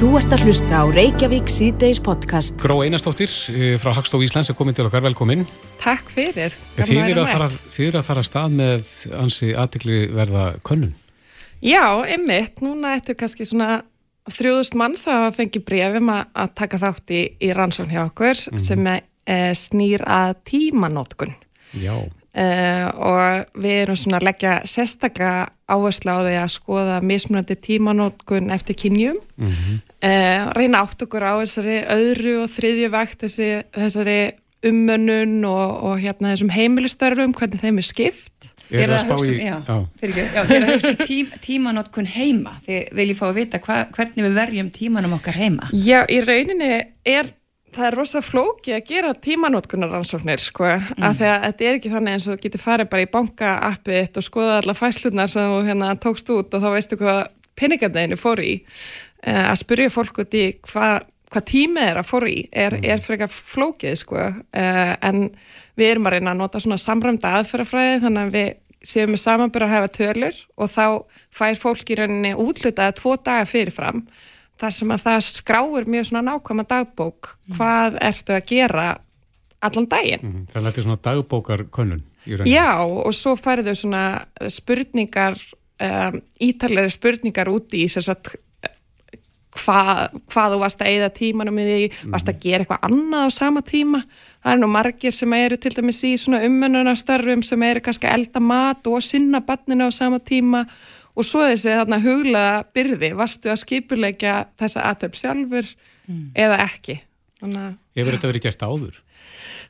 Þú ert að hlusta á Reykjavík síðdeis podcast. Gró Einarstóttir eh, frá Hagstof Íslands er komin til okkar, velkomin. Takk fyrir. Þið eru að, að, að fara að stað með ansi aðtikli verða könnun. Já, einmitt. Núna ættu kannski svona þrjóðust manns að fengi brefum að, að taka þátt í, í rannsón hjá okkur mm -hmm. sem er, e, snýr að tímanótkun. Já. E, og við erum svona að leggja sérstaklega áherslu á því að skoða mismunandi tímanótkun eftir kynjum. Mm -hmm eh, reyna átt okkur á þessari öðru og þriðju vakt þessi, þessari ummönnun og, og hérna þessum heimilistörfum hvernig þeim er skipt Ég er að spá í já, já. Já, ég er að hugsa tím, tímanótkun heima þið viljið fá að vita hva, hvernig við verjum tímanum okkar heima Já, í rauninni er það er rosalega flóki að gera tímanótkunaransóknir sko, mm. af því að þetta er ekki þannig eins og þú getur farið bara í banka-appið og skoða alla fæslunar sem þú hérna tókst út og þá veistu hvað peningarneginu fór í að spyrja fólk út í hvað hva tímið er að fóra í er, mm. er eitthvað flókið sko uh, en við erum að reyna að nota svona samræmda aðferðafræði þannig að við séum með samanbyrja að hefa tölur og þá fær fólk í rauninni útlutaði tvo daga fyrirfram þar sem að það skráur mjög svona nákvæma dagbók mm. hvað ertu að gera allan daginn. Mm. Þannig að þetta er svona dagbókarkönnun í rauninni. Já og svo færðu svona spurningar um, ítalegri spurningar úti í að hvað, hvað þú varst að eigða tímanum í því, varst að mhm. gera eitthvað annað á sama tíma. Það er nú margir sem eru til dæmis í svona umönnunastarfum sem eru kannski að elda mat og sinna barninu á sama tíma og svo þessi þarna huglaða byrði, varstu að skipuleika þessa aðtöp sjálfur mm. eða ekki. Þannig... Hefur þetta verið gert áður?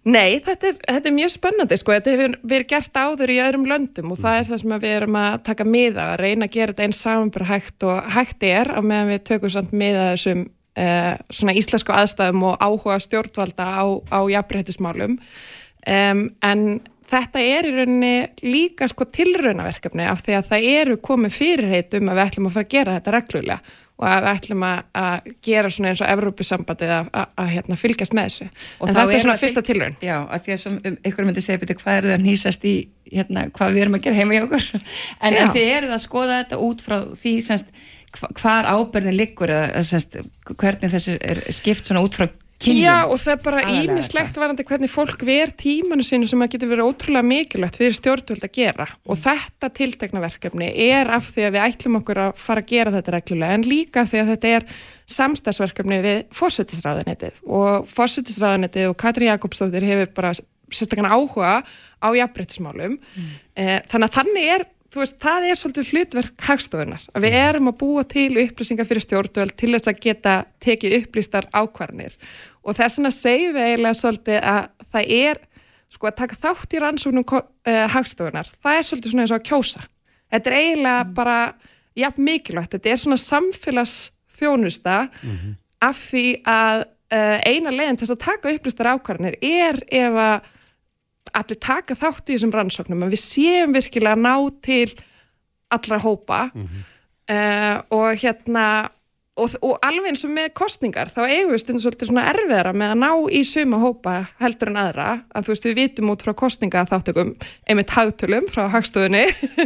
Nei, þetta er, þetta er mjög spennandi sko, þetta hefur verið gert áður í öðrum löndum og það er það sem við erum að taka miða, að reyna að gera þetta eins samanbara hægt og hægt er á meðan við tökum samt miða þessum eh, svona íslensku aðstæðum og áhuga stjórnvalda á, á jafnbreytismálum um, en þetta er í rauninni líka sko tilraunaverkefni af því að það eru komið fyrirheit um að við ætlum að fara að gera þetta reglulega og að við ætlum að gera svona eins og Evrópusambandið að hérna, fylgjast með þessu. Og en þetta er svona fyrsta tilraun. Já, að því að sem ykkur myndi segja betur hvað eru það nýsast í hérna, hvað við erum að gera heima í okkur. En, en þið eruð að skoða þetta út frá því semst hvar ábyrðin liggur eða semst hvernig þessu er skipt svona út frá kynjum. Já og það er bara ímislegt varandi hvernig fólk ver tímanu sinu sem að getur verið ótrúlega mikilvægt fyrir stjórnvöld að gera og mm. þetta tiltekna verkefni er af því að við ætlum okkur að fara að gera þetta reglulega en líka því að þetta er samstagsverkefni við fósættisræðanetið og fósættisræðanetið og Katri Jakobsdóttir hefur bara sérstaklega áhuga á jafnbryttismálum mm. eh, þannig að þannig er þú veist, það er svolítið hlutverk hagstofunar, að við mm. erum að búa til upplýsingar fyrir stjórnvöld til þess að geta tekið upplýstar ákvarnir og þess vegna segjum við eiginlega svolítið að það er, sko, að taka þátt í rannsóknum uh, hagstofunar, það er svolítið svona eins og að kjósa. Þetta er eiginlega mm. bara, já, mikilvægt, þetta er svona samfélagsfjónusta mm -hmm. af því að uh, eina leginn til þess að taka upplýstar ákvarnir er ef að allir taka þátt í þessum rannsóknum að við séum virkilega ná til allra hópa mm -hmm. uh, og hérna og, og alveg eins og með kostningar þá eigum við stundum svolítið svona erfiðara með að ná í suma hópa heldur en aðra að þú veist við vitum út frá kostninga þáttökum einmitt hagtölum frá hagstofunni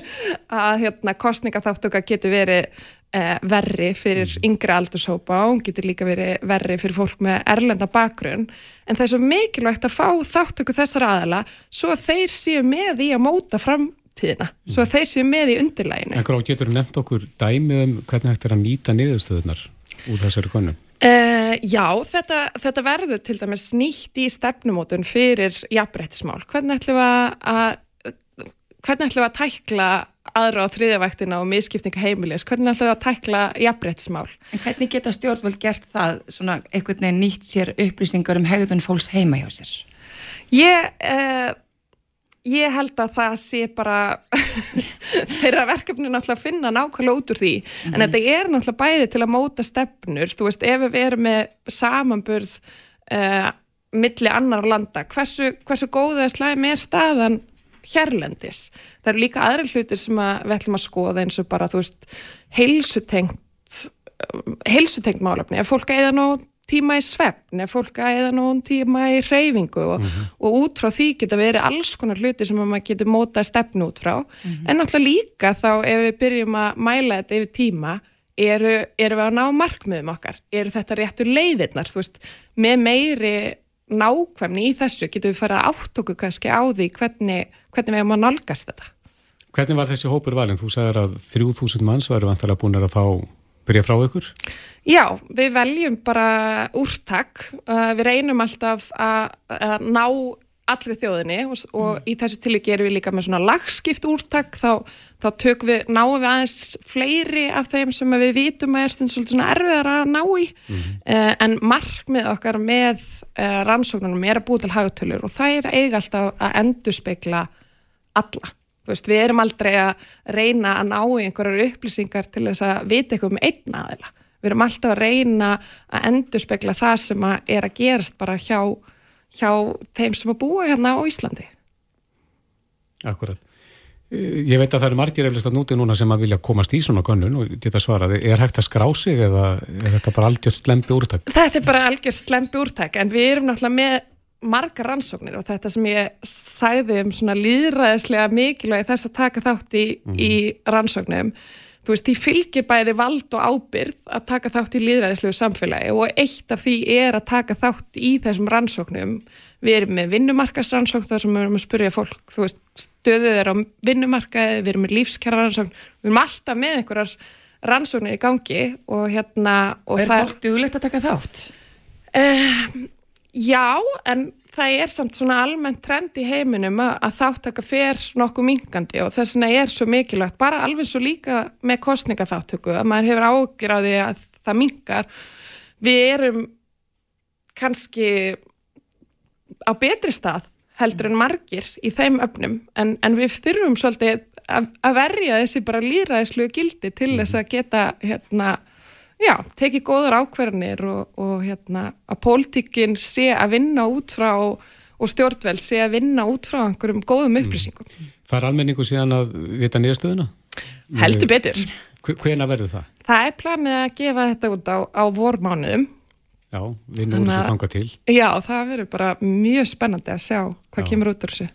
að hérna kostninga þáttöka getur verið verri fyrir mm. yngre aldurshópa og hún getur líka verið verri fyrir fólk með erlenda bakgrunn en það er svo mikilvægt að fá þáttöku þessar aðala svo að þeir séu með í að móta framtíðina svo að þeir séu með í undirlæginu En hvað getur nefnt okkur dæmið um hvernig hægt er að nýta niðurstöðunar úr þessari konum? Uh, já, þetta, þetta verður til dæmis nýtt í stefnumótun fyrir jafnbrettismál. Hvernig ætlum við að, hvernig ætlum við að tækla aðra á þriðjavæktina og miskiptinga heimilis, hvernig ætlaðu að tækla jafnbrettsmál? En hvernig geta stjórnvöld gert það, svona einhvern veginn nýtt sér upplýsingar um hegðun fólks heima hjá sér? Ég, uh, ég held að það sé bara þeirra verkefni náttúrulega að finna nákvæmlega út úr því, mm -hmm. en mhm. þetta er náttúrulega bæði til að móta stefnur, þú veist, ef við erum með samanburð uh, milli annar landa, hversu, hversu góða slæmi er staðan hérlendis. Það eru líka aðri hlutir sem við ætlum að skoða eins og bara, þú veist, heilsutengt heilsutengt málefni, ef fólk eða nú tíma í svefn, ef fólk eða nú tíma í reyfingu og, mm -hmm. og út frá því geta verið alls konar hluti sem maður getur mótað stefn út frá, mm -hmm. en náttúrulega líka þá ef við byrjum að mæla þetta yfir tíma eru, eru við að ná markmiðum okkar eru þetta réttur leiðirnar veist, með meiri nákvæmni í þessu getum við farið átt okkur kannski á því hvernig, hvernig við erum að nálgast þetta Hvernig var þessi hópur valin? Þú sagðið að 3000 manns varu vantilega búin að fá byrja frá ykkur? Já, við veljum bara úrtak við reynum alltaf að, að ná allri þjóðinni og, og mm. í þessu tilíki erum við líka með svona lagskipt úrtak þá, þá tök við, náum við aðeins fleiri af þeim sem við vitum að er stund svona erfiðar að ná í mm. uh, en markmið okkar með uh, rannsóknunum er að búið til hagtölur og það er eiga alltaf að endurspegla alla. Veist, við erum aldrei að reyna að ná einhverjar upplýsingar til þess að vita eitthvað um einn aðeila. Við erum alltaf að reyna að endurspegla það sem að er að gerast bara hjá hjá þeim sem að búa hérna á Íslandi. Akkurat. Eh, ég veit að það eru margir eflust að núti núna sem að vilja komast í svona gönnun og geta svarað. Er hægt að skrá sig eða er þetta bara algjörst slempi úrtak? Þetta er bara algjörst slempi úrtak en við erum náttúrulega með marga rannsóknir og þetta sem ég sæði um svona líðræðislega mikilvægi þess að taka þátt í, mm í rannsóknum þú veist, því fylgir bæði vald og ábyrð að taka þátt í líðræðislegu samfélagi og eitt af því er að taka þátt í þessum rannsóknum við erum með vinnumarkasrannsókn þar sem við erum að spurja fólk, þú veist, stöðuð er á vinnumarkaði, við erum með lífskjara rannsókn við erum alltaf með einhverjar rannsóknir í gangi og hérna og Er fólk duglegt að taka þátt? Uh, já, en það er samt svona almennt trend í heiminum að, að þáttaka fer nokkuð mingandi og þess vegna er svo mikilvægt, bara alveg svo líka með kostningaþáttöku, að maður hefur ágjur á því að það mingar við erum kannski á betri stað heldur en margir í þeim öfnum en, en við þurfum svolítið að, að verja þessi bara líðræðislu gildi til þess að geta hérna já, teki góður ákverðinir og, og hérna, að pólitíkinn sé að vinna út frá og stjórnveld sé að vinna út frá einhverjum góðum upplýsingum. Mm. Far almenningu síðan að vita niðurstöðuna? Heldur betur. Hvena verður það? Það er planið að gefa þetta út á, á vormánuðum. Já, við núrum svo fanga til. Já, það verður bara mjög spennandi að sjá hvað já. kemur út úr þessu.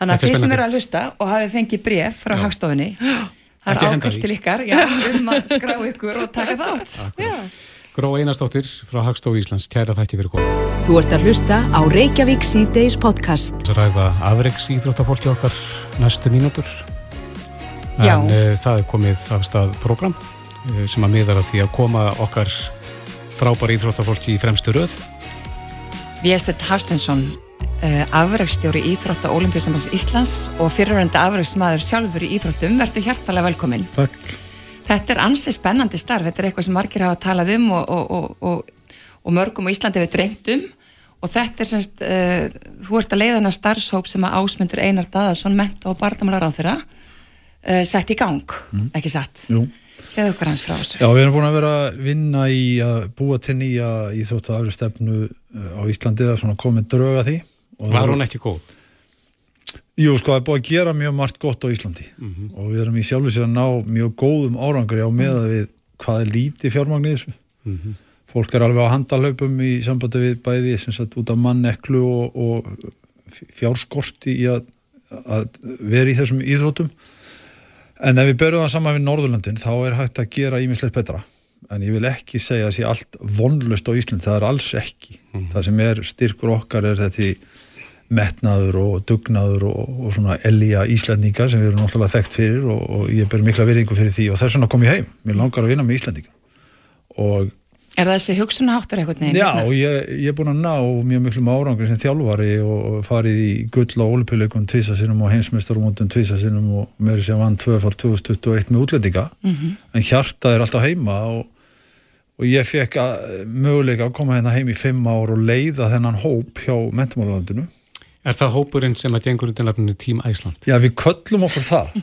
Þannig að þið sem eru að hlusta og hafi fengið bref frá hagstofinni Það er ákvæmt til ykkar, já, um að skrá ykkur og taka þátt. Gró Einarstóttir frá Hagstof Íslands, kæra þætti fyrir koma. Þú ert að hlusta á Reykjavík C-Days podcast. Það ræða afreiks íþróttafólki okkar næstu mínútur. En já. Uh, það er komið af stað program uh, sem að miðar að því að koma okkar frábæri íþróttafólki í fremstu röð. Viðstætt Hafstensson Uh, afrækstjóri Íþrótta Ólimpíusambands Íslands og fyrirhverjandi afræksmaður sjálfur í Íþróttum, verður hjartalega velkomin Takk. Þetta er ansið spennandi starf, þetta er eitthvað sem margir hafa talað um og, og, og, og mörgum á Íslandi hefur dreymt um. Og þetta er semst, uh, þú ert að leiðana starfshóp sem að ásmundur Einar Daðarsson ment og barndamálar á þeirra uh, sett í gang, mm. ekki satt? Jú. Segðu okkar hans frá þessu. Já, við erum búin að vera að vinna í að búa til nýja Íþrótta afrækstefnu á Íslandi, er svona komið dröga því Var hún ekki góð? Jú, sko, það er búin að gera mjög margt gott á Íslandi mm -hmm. og við erum í sjálfu sér að ná mjög góðum árangri á meða við hvað er lítið fjármagnir þessu. Mm -hmm. Fólk er alveg á handalhaupum í sambandi við bæði sem sagt út af manneklu og, og fjárskorti í að, að vera í þessum íþrótum. En ef við börjum það saman við Norðurlandin þá er hægt að gera ímislegt betra. En ég vil ekki segja að það sé allt vonlust á Ísland, það er alls ekki. Mm -hmm. Það sem er styrkur okkar er þetta metnaður og dugnaður og, og svona elja Íslandinga sem við erum náttúrulega þekkt fyrir og, og ég ber mikla veriðingu fyrir því og þess vegna kom ég heim, mér langar að vinna með Íslandinga og Er það þessi hugsunaháttur eitthvað nefn? Já, og ég, ég er búin að ná mjög miklu árangur sem þjálfari og farið í gull og ólupilleikum tvísasinnum og heimsmyndstarumóndum tvísasinnum og mér sem vann 2021 með útlendinga mm -hmm. en hjartað er alltaf heima og, og ég fekk möguleika að koma hérna heim í fimm ár og leiða þennan hóp hjá mentumálalandinu Er það hópurinn sem að gengur undir nafninu Tím Æsland? Já, við köllum okkur það.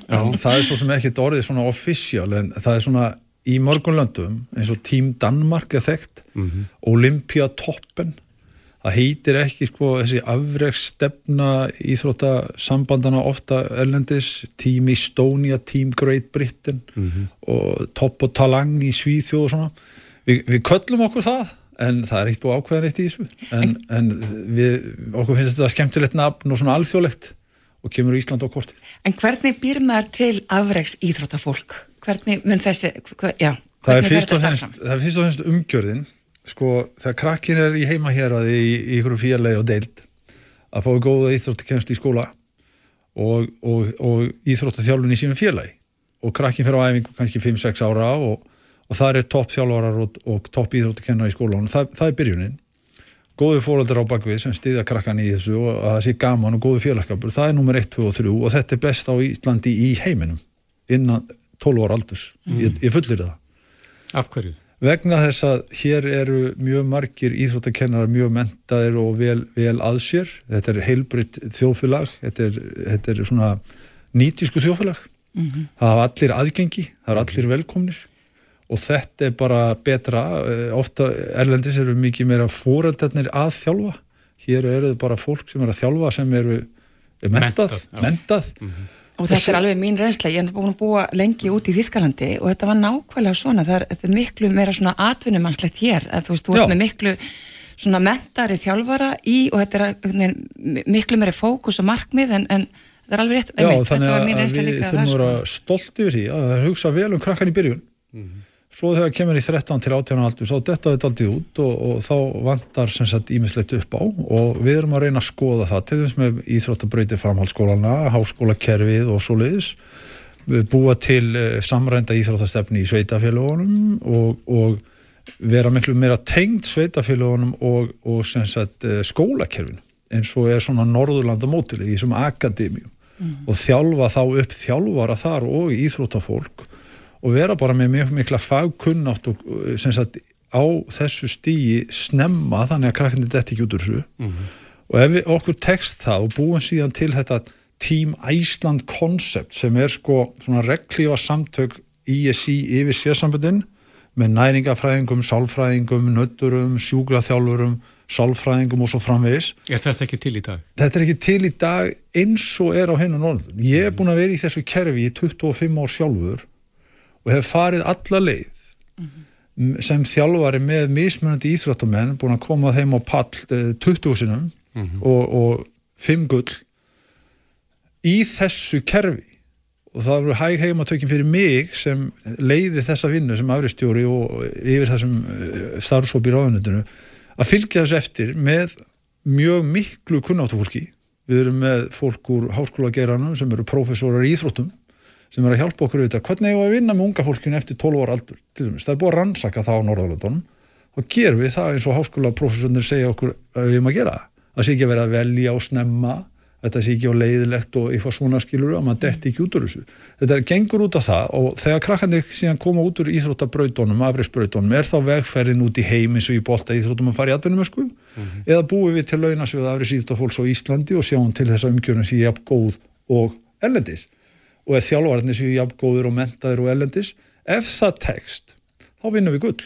það er svo sem ekki orðið svona official en það er svona í mörgum löndum eins og Tím Danmark er þekkt, mm -hmm. Olympiatoppen, það heitir ekki sko þessi afregsstefna íþróttasambandana ofta erlendis, Tím Estonia, Tím Great Britain mm -hmm. og Topp og Talang í Svíþjóð og svona. Vi, við köllum okkur það en það er eitt búið ákveðan eitt í þessu. En, en við, okkur finnst þetta skemmtilegt nafn og svona alþjóðlegt og kemur Ísland á korti En hvernig býr maður til afreiks íþróttafólk? Hvernig mun þessi, hver, já, það er fyrst og fremst umgjörðin. Sko þegar krakkin er í heima hér að í, ykkur félagi og deild að fái góða íþróttakennst í skóla og, og, og íþróttathjálfun í sínum félagi. Og krakkin fyrir á æfingu kannski 5-6 ára og, og það er topp þjálfarar og topp íþróttakennar í skólan og það, það er byrjunin. Góðu fóröldar á bakvið sem stiðja krakkan í þessu og að það sé gaman og góðu félagskapur. Það er nummer 1, 2 og 3 og þetta er best á Íslandi í heiminum innan 12 ára aldurs, mm. ég, ég fullir það. Af hverju? Vegna þess að hér eru mjög margir íþróttakennarar mjög mentaðir og vel, vel aðsér þetta er heilbritt þjóðfélag. Þetta er, þetta er svona nýtísku þjóðfélag. Mm -hmm. það hafa allir aðgengi, það er allir velkomnir og þetta er bara betra eh, ofta erlendis eru mikið meira fóröldarnir að þjálfa hér eru þau bara fólk sem er að þjálfa sem eru mentað, mentað, mentað. Mm -hmm. Og þetta er alveg mín reynsla, ég hef búin að búa lengi út í Þískalandi og þetta var nákvæmlega svona, það er, þetta er miklu meira svona atvinnumannslegt hér, að þú veist, þú ert með miklu svona mentari þjálfara í og þetta er miklu meira fókus og markmið en, en þetta er alveg rétt, Já, einmitt, þetta var mín reynsla líka. Já, þannig að við þurfum að vera sko. stolt yfir því að það hugsa vel um krakkan í byrjun. Mm -hmm svo þegar kemur í 13 til 18 aldur þá detta þetta aldrei út og, og þá vantar sem sagt ímislegt upp á. Og við erum að reyna að skoða það til þess með íþróttabröyti framhaldsskólana, háskólakerfið og svo leiðis við búa til eh, samrænda íþróttastefni í sveitafélagunum og, og vera miklu meira tengd sveitafélagunum og, og sagt, eh, skólakerfinu. Eins og er svona Norðurlanda mótileg í þessum akademíum. Mm. og þjálfa þá upp þjálfara þar og íþróttafólk og vera bara með mjög mikla fagkunnátt og sagt, á þessu stígi snemma þannig að krakkandi detti ekki út úr þessu mm -hmm. og ef við okkur tekst það og búum síðan til þetta Team Iceland koncept sem er sko svona reglífa samtök ISI yfir sérsambundin með næringafræðingum, sálfræðingum, nötturum, sjúgraþjálfurum, sálfræðingum og svo framvegis. Er þetta ekki til í dag? Þetta er ekki til í dag eins og er á hennu norðum. Ég er búin að vera í þessu kerfi í 25 ár sjálfur og hef farið alla leið mm -hmm. sem þjálfari með mismunandi íþróttamenn búin að koma þeim á pall 20 eh, sinum mm -hmm. og, og 5 gull í þessu kerfi og það eru hæg heimatökin fyrir mig sem leiði þessa vinnu sem afristjóri og yfir þessum eh, starfsóp í ráðunutinu að fylgja þessu eftir með mjög miklu kunnáttufólki við erum með fólk úr háskóla geranum sem eru professorar í Íþróttum sem er að hjálpa okkur auðvitað, hvernig hefur við að vinna með unga fólkinu eftir 12 ára aldur, til dæmis, það er búið að rannsaka það á Norðalundunum og gerum við það eins og háskóla professornir segja okkur að við erum að gera. Það sé ekki að vera að velja og snemma. Þetta sé ekki á leiðilegt og eitthvað svona skilur að maður detti ekki út úr þessu. Þetta er gengur út af það og þegar krakkandi síðan koma út úr íþróttabrautónum afriðsbrautónum, er þá vegferðin út í heim eins og í bolta íþróttum að fara í atvinnum sko? mm -hmm. eða búið við til launasjóða afriðsíþróttafólks á Íslandi og sjáum til þess að umgjörnum sé jafn góð og erlendis og ef þjálfvarnir séu jafngóður og mentaður og ellendis, ef það tekst þá vinnum við gull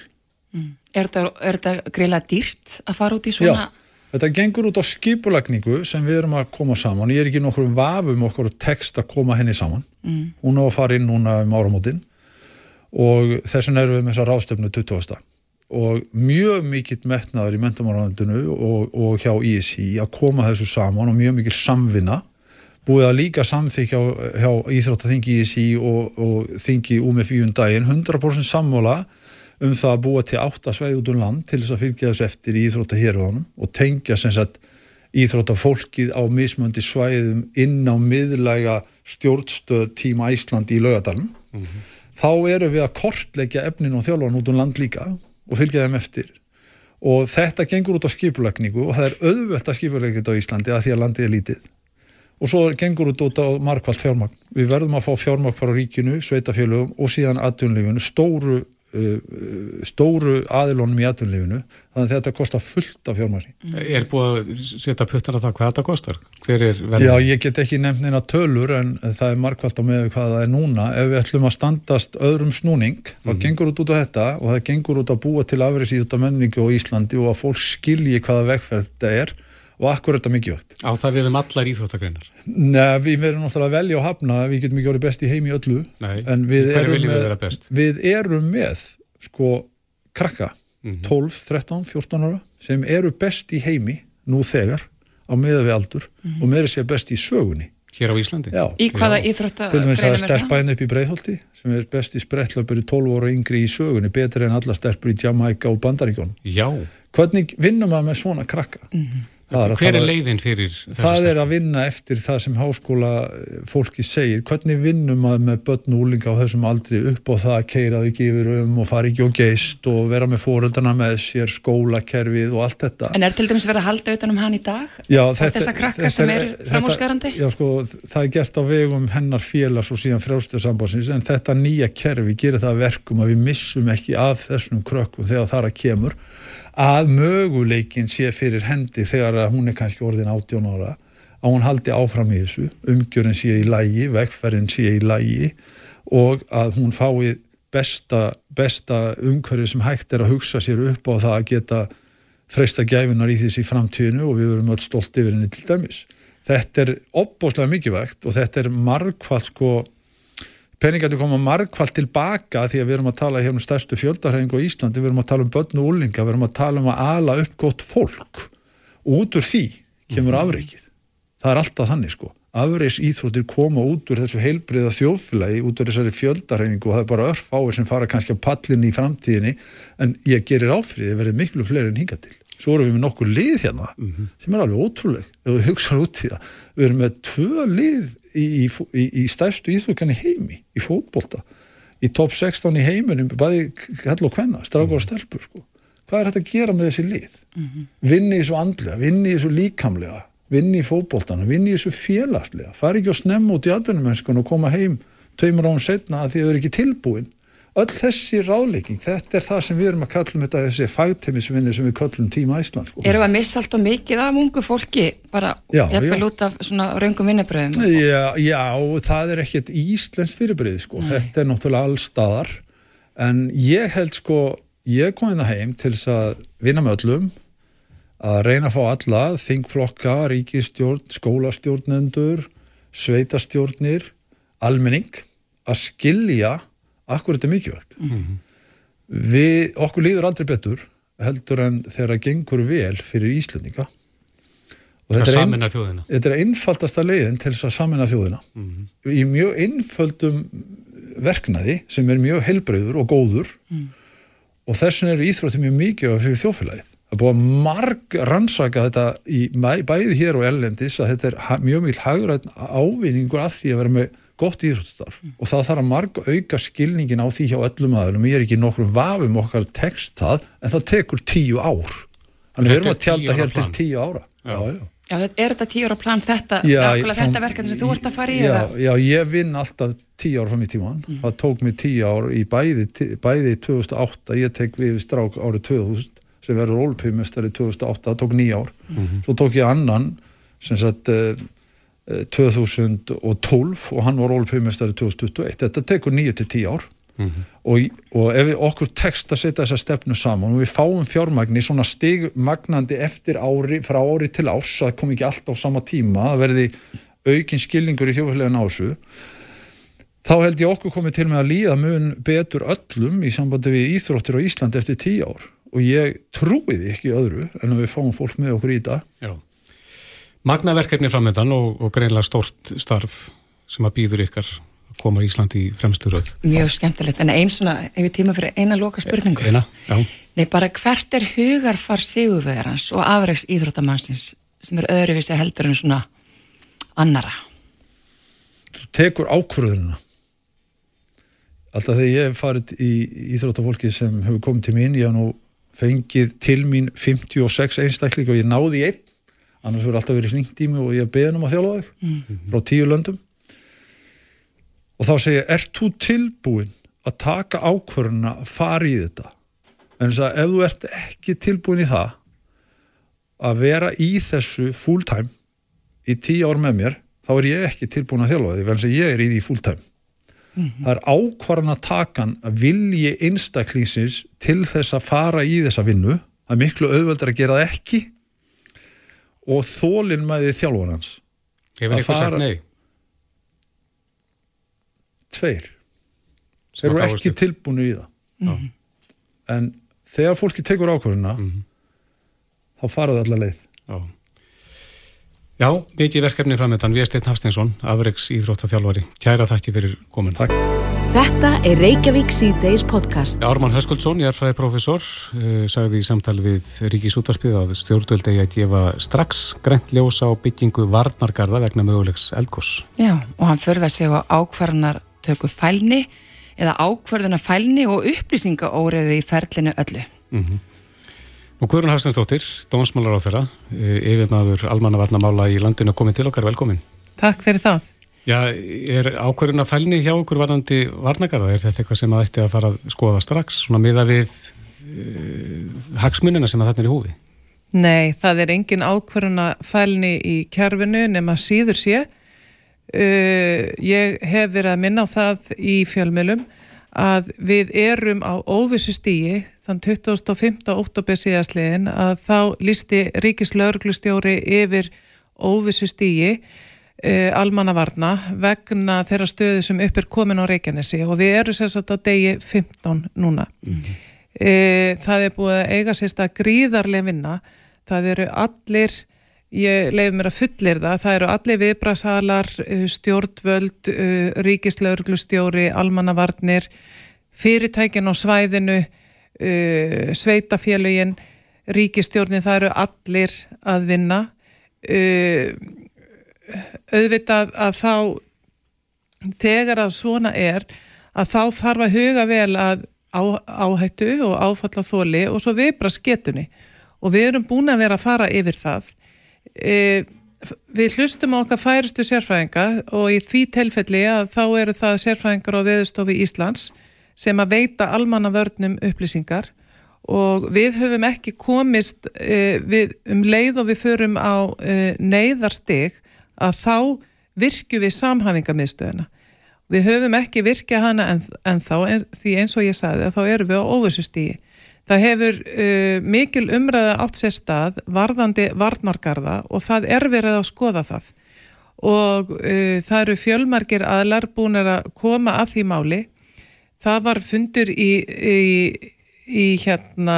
mm. Er þetta greiðlega dýrt að fara út í svona? Já, þetta gengur út á skipulagningu sem við erum að koma saman ég er ekki nokkur um vafum okkur tekst að koma henni saman mm. hún á að fara inn núna um áramótin og þess vegna erum við með þessa ráðstöfnu 20. og mjög mikill metnaður í mentamáraðundinu og, og hjá ISI að koma þessu saman og mjög mikill samvinna búið að líka samþykja hjá Íþróttaþingi ISI og, og þingi UMFI um daginn 100% sammála um það að búa til áttasveið út um land til þess að fylgja þessu eftir í Íþróttahérðunum og tengja sem sagt Íþróttafólkið á mismöndi svæðum inn á miðlæga stjórnstöð tíma Ísland í laugadalum mm -hmm. þá eru við að kortleggja efnin og þjálfan út um land líka og fylgja þeim eftir. Og þetta gengur út á skipulagningu og það er auðvöld að þetta á Íslandi að því að landið er lítið og svo gengur út út á markvallt fjármagn. Við verðum að fá fjármagn frá ríkinu, sveitafélögum og síðan aðtunlifinu, stóru, uh, stóru aðilónum í aðtunlifinu, þannig að þetta kostar fullt af fjármagni. Er búið að setja puttar að það hvað þetta kostar? Já, ég get ekki nefn eina tölur en það er markvallt á með hvað það er núna. Ef við ætlum að standast öðrum snúning, þá mm. gengur út út á þetta og það gengur út að búa til afriðs í þetta menningu og Íslandi og að fólk skilji hvaða vegferð þetta er og akkur er þetta mikilvægt. Á það við um allar íþróttagreinar? Nei, við verðum náttúrulega að velja og hafna, við getum ekki orðið best í heimi öllu. Nei, hverju viljum við vera best? Við erum með, sko, krakka, mm -hmm. 12, 13, 14 ára, sem eru best í heimi nú þegar, á meða við aldur, mm -hmm. og með þess að best í sögunni. Hér á Íslandi? Já. Í hvaða íþrótta? Til dæmis að stelpa henn upp í Breitholti sem er besti sprettlöpur í 12 óra yngri í sögunni, betur en alla stelpur í Jamaica og Bandaríkjón. Já. Hvernig vinnum maður með svona krakka? Mm -hmm. Er Hver er leiðin fyrir þessu? Það er að vinna eftir það sem háskóla eh, fólki segir. Hvernig vinnum maður með börn og úlinga á þessum aldri upp á það að keira þau yfir um og fara ekki og geist og vera með fóröldana með sér, skólakerfið og allt þetta. En er til dæmis verið að halda utanum hann í dag? Já, þetta, þessa krakka þetta, sem er framhúsgarandi? Já, sko, það er gert á vegum hennar félags og síðan frjálstöðsambansins en þetta nýja kerfi gerir það verkum að við missum ekki af þessum krökkum þegar það kemur að möguleikin sé fyrir hendi þegar hún er kannski orðin 18 ára að hún haldi áfram í þessu umgjörun sé í lægi, vegferðin sé í lægi og að hún fái besta, besta umhverfið sem hægt er að hugsa sér upp á það að geta freysta gæfinar í þessi framtíðinu og við verum öll stolt yfir henni til dæmis. Þetta er opbóslega mikilvægt og þetta er margfald sko peningandi koma margfald tilbaka því að við erum að tala hér um stærstu fjöldarhengu á Íslandi, við erum að tala um börn og úlinga, við erum að tala um að ala upp gott fólk og út úr því kemur mhm. afreikið. Það er alltaf þannig sko. Afreiks íþróttir koma út úr þessu heilbriða þjóðfélagi, út úr þessari fjöldarhengu og það er bara örfáir sem fara kannski á pallinni í framtíðinni en ég gerir áfriðið verið miklu fleiri en hinga til. Svo erum við með nokkur lið hérna mm -hmm. sem er alveg ótrúleg ef við hugsaðum út í það. Við erum með tvö lið í, í, í stærstu íþjóðkan í heimi í fótbolta, í top 16 í heiminum, bæði hell og hvenna strafgar og stelpur, sko. Hvað er þetta að gera með þessi lið? Mm -hmm. vinni í svo andlega, vinni í svo líkamlega vinni í fótboltana, vinni í svo félagslega. Fari ekki að snemma út í aðvunumennskun og koma heim tveimur án setna að því að þau eru ekki tilbúin öll þessi ráðleiking, þetta er það sem við erum að kallum þetta þessi fagteimisvinni sem við kallum tíma Ísland sko. Erum við að missa allt og mikið af ungu fólki bara eppil út af svona raungum vinnabröðum? Já, já, það er ekkert íslensk fyrirbröð sko, Nei. þetta er náttúrulega allstaðar en ég held sko, ég kom inn hérna að heim til þess að vinna með öllum að reyna að fá alla, þingflokka, ríkistjórn, skólastjórnendur sveitastjórnir almenning að skilja akkur þetta er mikilvægt mm -hmm. við, okkur líður aldrei betur heldur en þegar það gengur vel fyrir Íslandinga og þetta er, ein, þetta er einfaldasta leiðin til þess að samina þjóðina mm -hmm. í mjög einföldum verknaði sem er mjög helbreyður og góður mm. og þess vegna eru íþrótti mjög mikið fyrir þjóðfélagið Það búið að marg rannsaka þetta í bæði hér og ellendis að þetta er mjög mjög hagræðin ávinningur að því að vera með gott íþróttstarf mm. og það þarf að marg auka skilningin á því hjá öllum aðlum ég er ekki nokkur vafum okkar text það en það tekur tíu ár þannig við erum að tjálta hér plan. til tíu ára já, já. já er þetta tíu ára plan þetta, já, þetta verkefni sem þú ert að fara í? Já, já ég vinn alltaf tíu ára fram í tíman mm. það tók mig tíu ár í bæði, bæði 2008, ég tek við strák árið 2000 sem verður ólpimestari 2008, það tók nýja ár mm -hmm. svo tók ég annan sem sagt uh, 2012 og hann var ólpumestari 2021 þetta tekur 9-10 ár. Mm -hmm. og, og ef við okkur tekst að setja þessa stefnu saman og við fáum fjármagni svona stigmagnandi eftir ári frá ári til ás, það kom ekki alltaf á sama tíma, það verði aukinn skilningur í þjóðfélagin ásu þá held ég okkur komið til með að líða mun betur öllum í sambandi við íþróttir á Íslandi eftir 10 ár. Og ég trúiði ekki öðru en að við fáum fólk með okkur í þetta. Já Magnaverkefni framöndan og, og greinlega stórt starf sem að býður ykkar að koma í Íslandi í fremstu röð. Mjög skemmtilegt, en einn svona, ef við tíma fyrir eina loka spurningu. Eina, já. Nei, bara hvert er hugarfar sigurvegarans og afreiks íþróttamannsins sem er öðruvísi heldur en svona annara? Þú tekur ákvörðununa. Alltaf þegar ég hef farið í íþróttafólki sem hefur komið til mín, ég hef nú fengið til mín 56 einstakling og ég náði einn annars verður alltaf verið hringt í mig og ég beðin um að þjála þig mm. frá tíu löndum og þá segja, ert þú tilbúin að taka ákvörðuna að fara í þetta en þess að ef þú ert ekki tilbúin í það að vera í þessu full time í tíu ár með mér þá er ég ekki tilbúin að þjála þig vel sem ég er í því full time mm -hmm. það er ákvarðan að takan að vilji einstaklingsins til þess að fara í þessa vinnu það er miklu auðvöldar að gera það ekki og þólinn með því þjálfur hans Hefur eitthvað sagt nei? Tveir Þeir eru ekki tilbúinu í það mm -hmm. en þegar fólki tekur ákvörðuna mm -hmm. þá faraðu allar leið Já. Já, mikið verkefni framöndan, við erum Steinn Hafsteinsson, afreiks íþróttaþjálfari. Kæra þakki fyrir komin. Takk. Þetta er Reykjavík C-Days podcast. Ármann Höskuldsson, ég er fræði profesor, uh, sagði í samtali við Ríkis útarpið að stjórnvöld eigi að gefa strax grænt ljósa á byggingu varnargarða vegna mögulegs eldgós. Já, og hann förða sig á ákvarðanar tökur fælni eða ákvarðanar fælni og upplýsingaóriðu í ferlinu öllu. Mm -hmm. Og Guðrun Hafstensdóttir, dómsmálar á þeirra, eh, yfirnaður almannavarnamála í landinu komið til okkar, velkomin. Takk fyrir það. Já, er ákverðin að fælni hjá okkur varðandi varnagarða? Er þetta eitthvað sem að ætti að fara að skoða strax, svona miða við uh, hagsmunina sem að þetta er í húfi? Nei, það er engin ákverðin að fælni í kjærfinu nema síður sé. Uh, ég hef verið að minna á það í fjölmjölum að við erum á óvissu stíi þann 25. oktober síðastliðin að þá lísti Ríkislauglustjóri yfir óvissu stíi e, almannavarna vegna þeirra stöðu sem upp er komin á Reykjanesi og við erum sérstaklega á degi 15 núna. Mm -hmm. e, það er búið að eiga sérstaklega gríðarlega vinna. Það eru allir, ég leiði mér að fullir það, það eru allir viðbrasalar, e, stjórnvöld, e, Ríkislauglustjóri, almannavarnir, fyrirtækin á svæðinu, uh, sveitafélugin, ríkistjórnin, það eru allir að vinna. Auðvitað að þá, þegar að svona er, að þá þarf að huga vel að áhættu og áfalla þóli og svo viðbra sketunni og við erum búin að vera að fara yfir það. Uh, við hlustum á okkar færistu sérfræðinga og í því telfelli að þá eru það sérfræðingar á veðustofi Íslands sem að veita almannavörnum upplýsingar og við höfum ekki komist uh, við, um leið og við förum á uh, neyðarstig að þá virkju við samhæfingamiðstöðuna. Við höfum ekki virkjað hana en, en þá, en, því eins og ég sagði að þá erum við á óvissustígi. Það hefur uh, mikil umræða átt sér stað varðandi varnargarða og það er verið að skoða það. Og það eru fjölmargir aðlar búin að koma að því máli. Það var fundur í, í, í hérna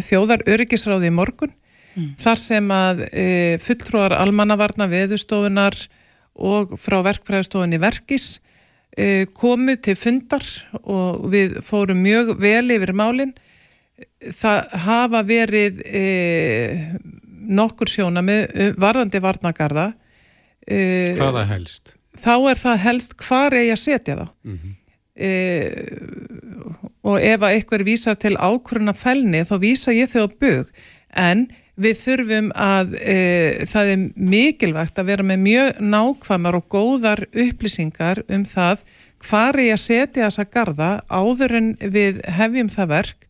þjóðar öryggisráði í morgun mm. þar sem að e, fulltrúar almannavarna veðustofunar og frá verkfræðistofunni verkis e, komu til fundar og við fórum mjög vel yfir málinn það hafa verið e, nokkur sjóna með varðandi varnagarða e, Hvaða helst? Þá er það helst hvar er ég að setja það mm -hmm e, og ef að eitthvað vísar til ákvöruna fælni þá vísa ég þau á bög en við þurfum að e, það er mikilvægt að vera með mjög nákvæmar og góðar upplýsingar um það hvað er ég að setja þessa garda áður en við hefjum það verk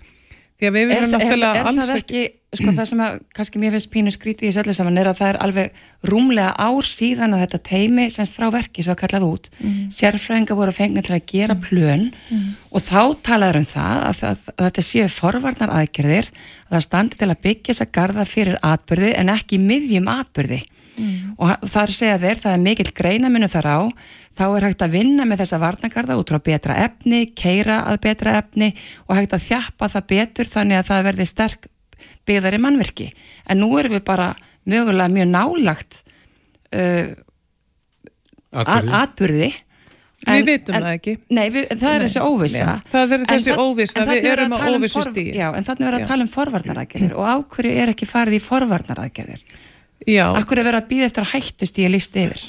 því að við viljum náttúrulega er, er, það ekki, sko það sem að kannski mér finnst pínu skríti í þessu öllu saman er að það er alveg rúmlega ár síðan að þetta teimi semst frá verki svo að kallað út mm. sérfræðinga voru fengið til að gera plön mm. og þá talaður um það að, að, að þetta séu forvarnar aðgerðir að það standi til að byggja þessa garda fyrir atbyrði en ekki miðjum atbyrði mm. og þar segja þeir það er mikill greinaminu þar á þá er hægt að vinna með þessa varnagarða út frá betra efni, keira að betra efni og hægt að þjappa það betur þannig að það verði sterk byggðar í mannverki en nú erum við bara mögulega mjög nálagt uh, atbyrði En, við vitum en, það ekki. Nei, við, það er nei, þessi óvisa. Nei, það verður þessi en, óvisa, við erum á um óvisu stíð. Já, en þannig verður að tala um forvarnaraðgerðir og ákverju er ekki farið í forvarnaraðgerðir. Já. Akkur er verið að býða eftir að hættust í að lísta yfir?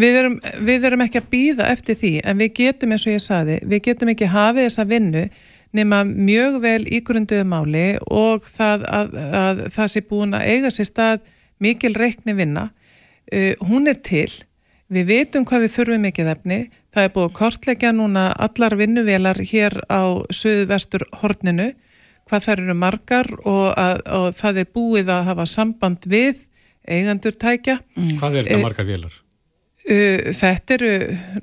Við erum, við erum ekki að býða eftir því en við getum eins og ég saði, við getum ekki hafið þessa vinnu nema mjög vel ígrunduðu máli og það að, að það sé búin að eiga sér stað mikil reikni vinna. Uh, hún er til, við veitum hvað við þurfum mikið efni, það er búið að kortleggja núna allar vinnuvelar hér á söðu-vestur horninu, hvað þær eru margar og, að, og það er búið að hafa samband við eigandur tækja. Mm. Hvað er þetta uh, margar vélar? Uh, þetta eru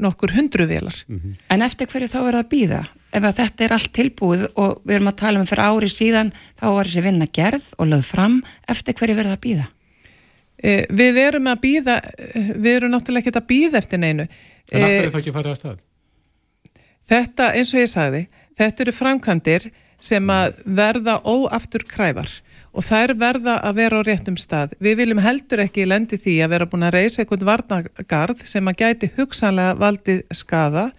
nokkur hundru vélar. Mm -hmm. En eftir hverju þá er það að býða? Ef að þetta er allt tilbúið og við erum að tala um fyrir ári síðan, þá var þessi vinna gerð og lögð fram, eftir hverju verður það að býða? Uh, við erum að býða, við erum náttúrulega ekki að býða eftir neinu. En af hverju þá ekki farið að stað? Þetta, eins og ég sagði, þetta eru framkvæmdir sem að verða óaftur kræfar og þær verða að vera á réttum stað. Við viljum heldur ekki lendi því að vera búin að reysa einhvern varnagarð sem að gæti hugsanlega valdið skada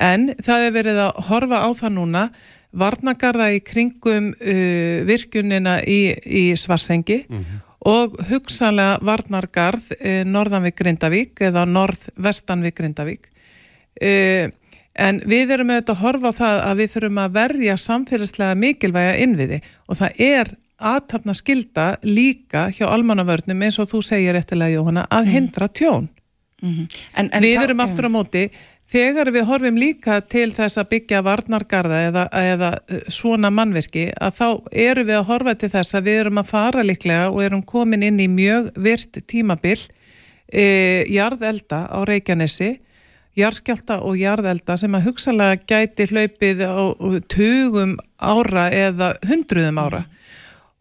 en það er verið að horfa á það núna varnagarða í kringum uh, virkunina í, í Svarsengi mm -hmm. og hugsanlega varnargarð uh, norðan við Grindavík eða norð-vestan við Grindavík. Uh, en við erum auðvitað að horfa á það að við þurfum að verja samfélagslega mikilvæga innviði og það er aðtapna skilda líka hjá almannavörnum eins og þú segir eftirlega Jóhanna að mhm. hindra tjón. Mm -hmm. en, en við erum aftur á móti Þegar við horfum líka til þess að byggja varnargarða eða, eða eh, svona mannverki að þá eru við að horfa til þess að við erum að fara líklega og erum komin inn í mjög virt tímabill e, jarðelda á Reykjanesi, jarðskjálta og jarðelda sem að hugsalega gæti hlaupið á tugum ára eða hundruðum ára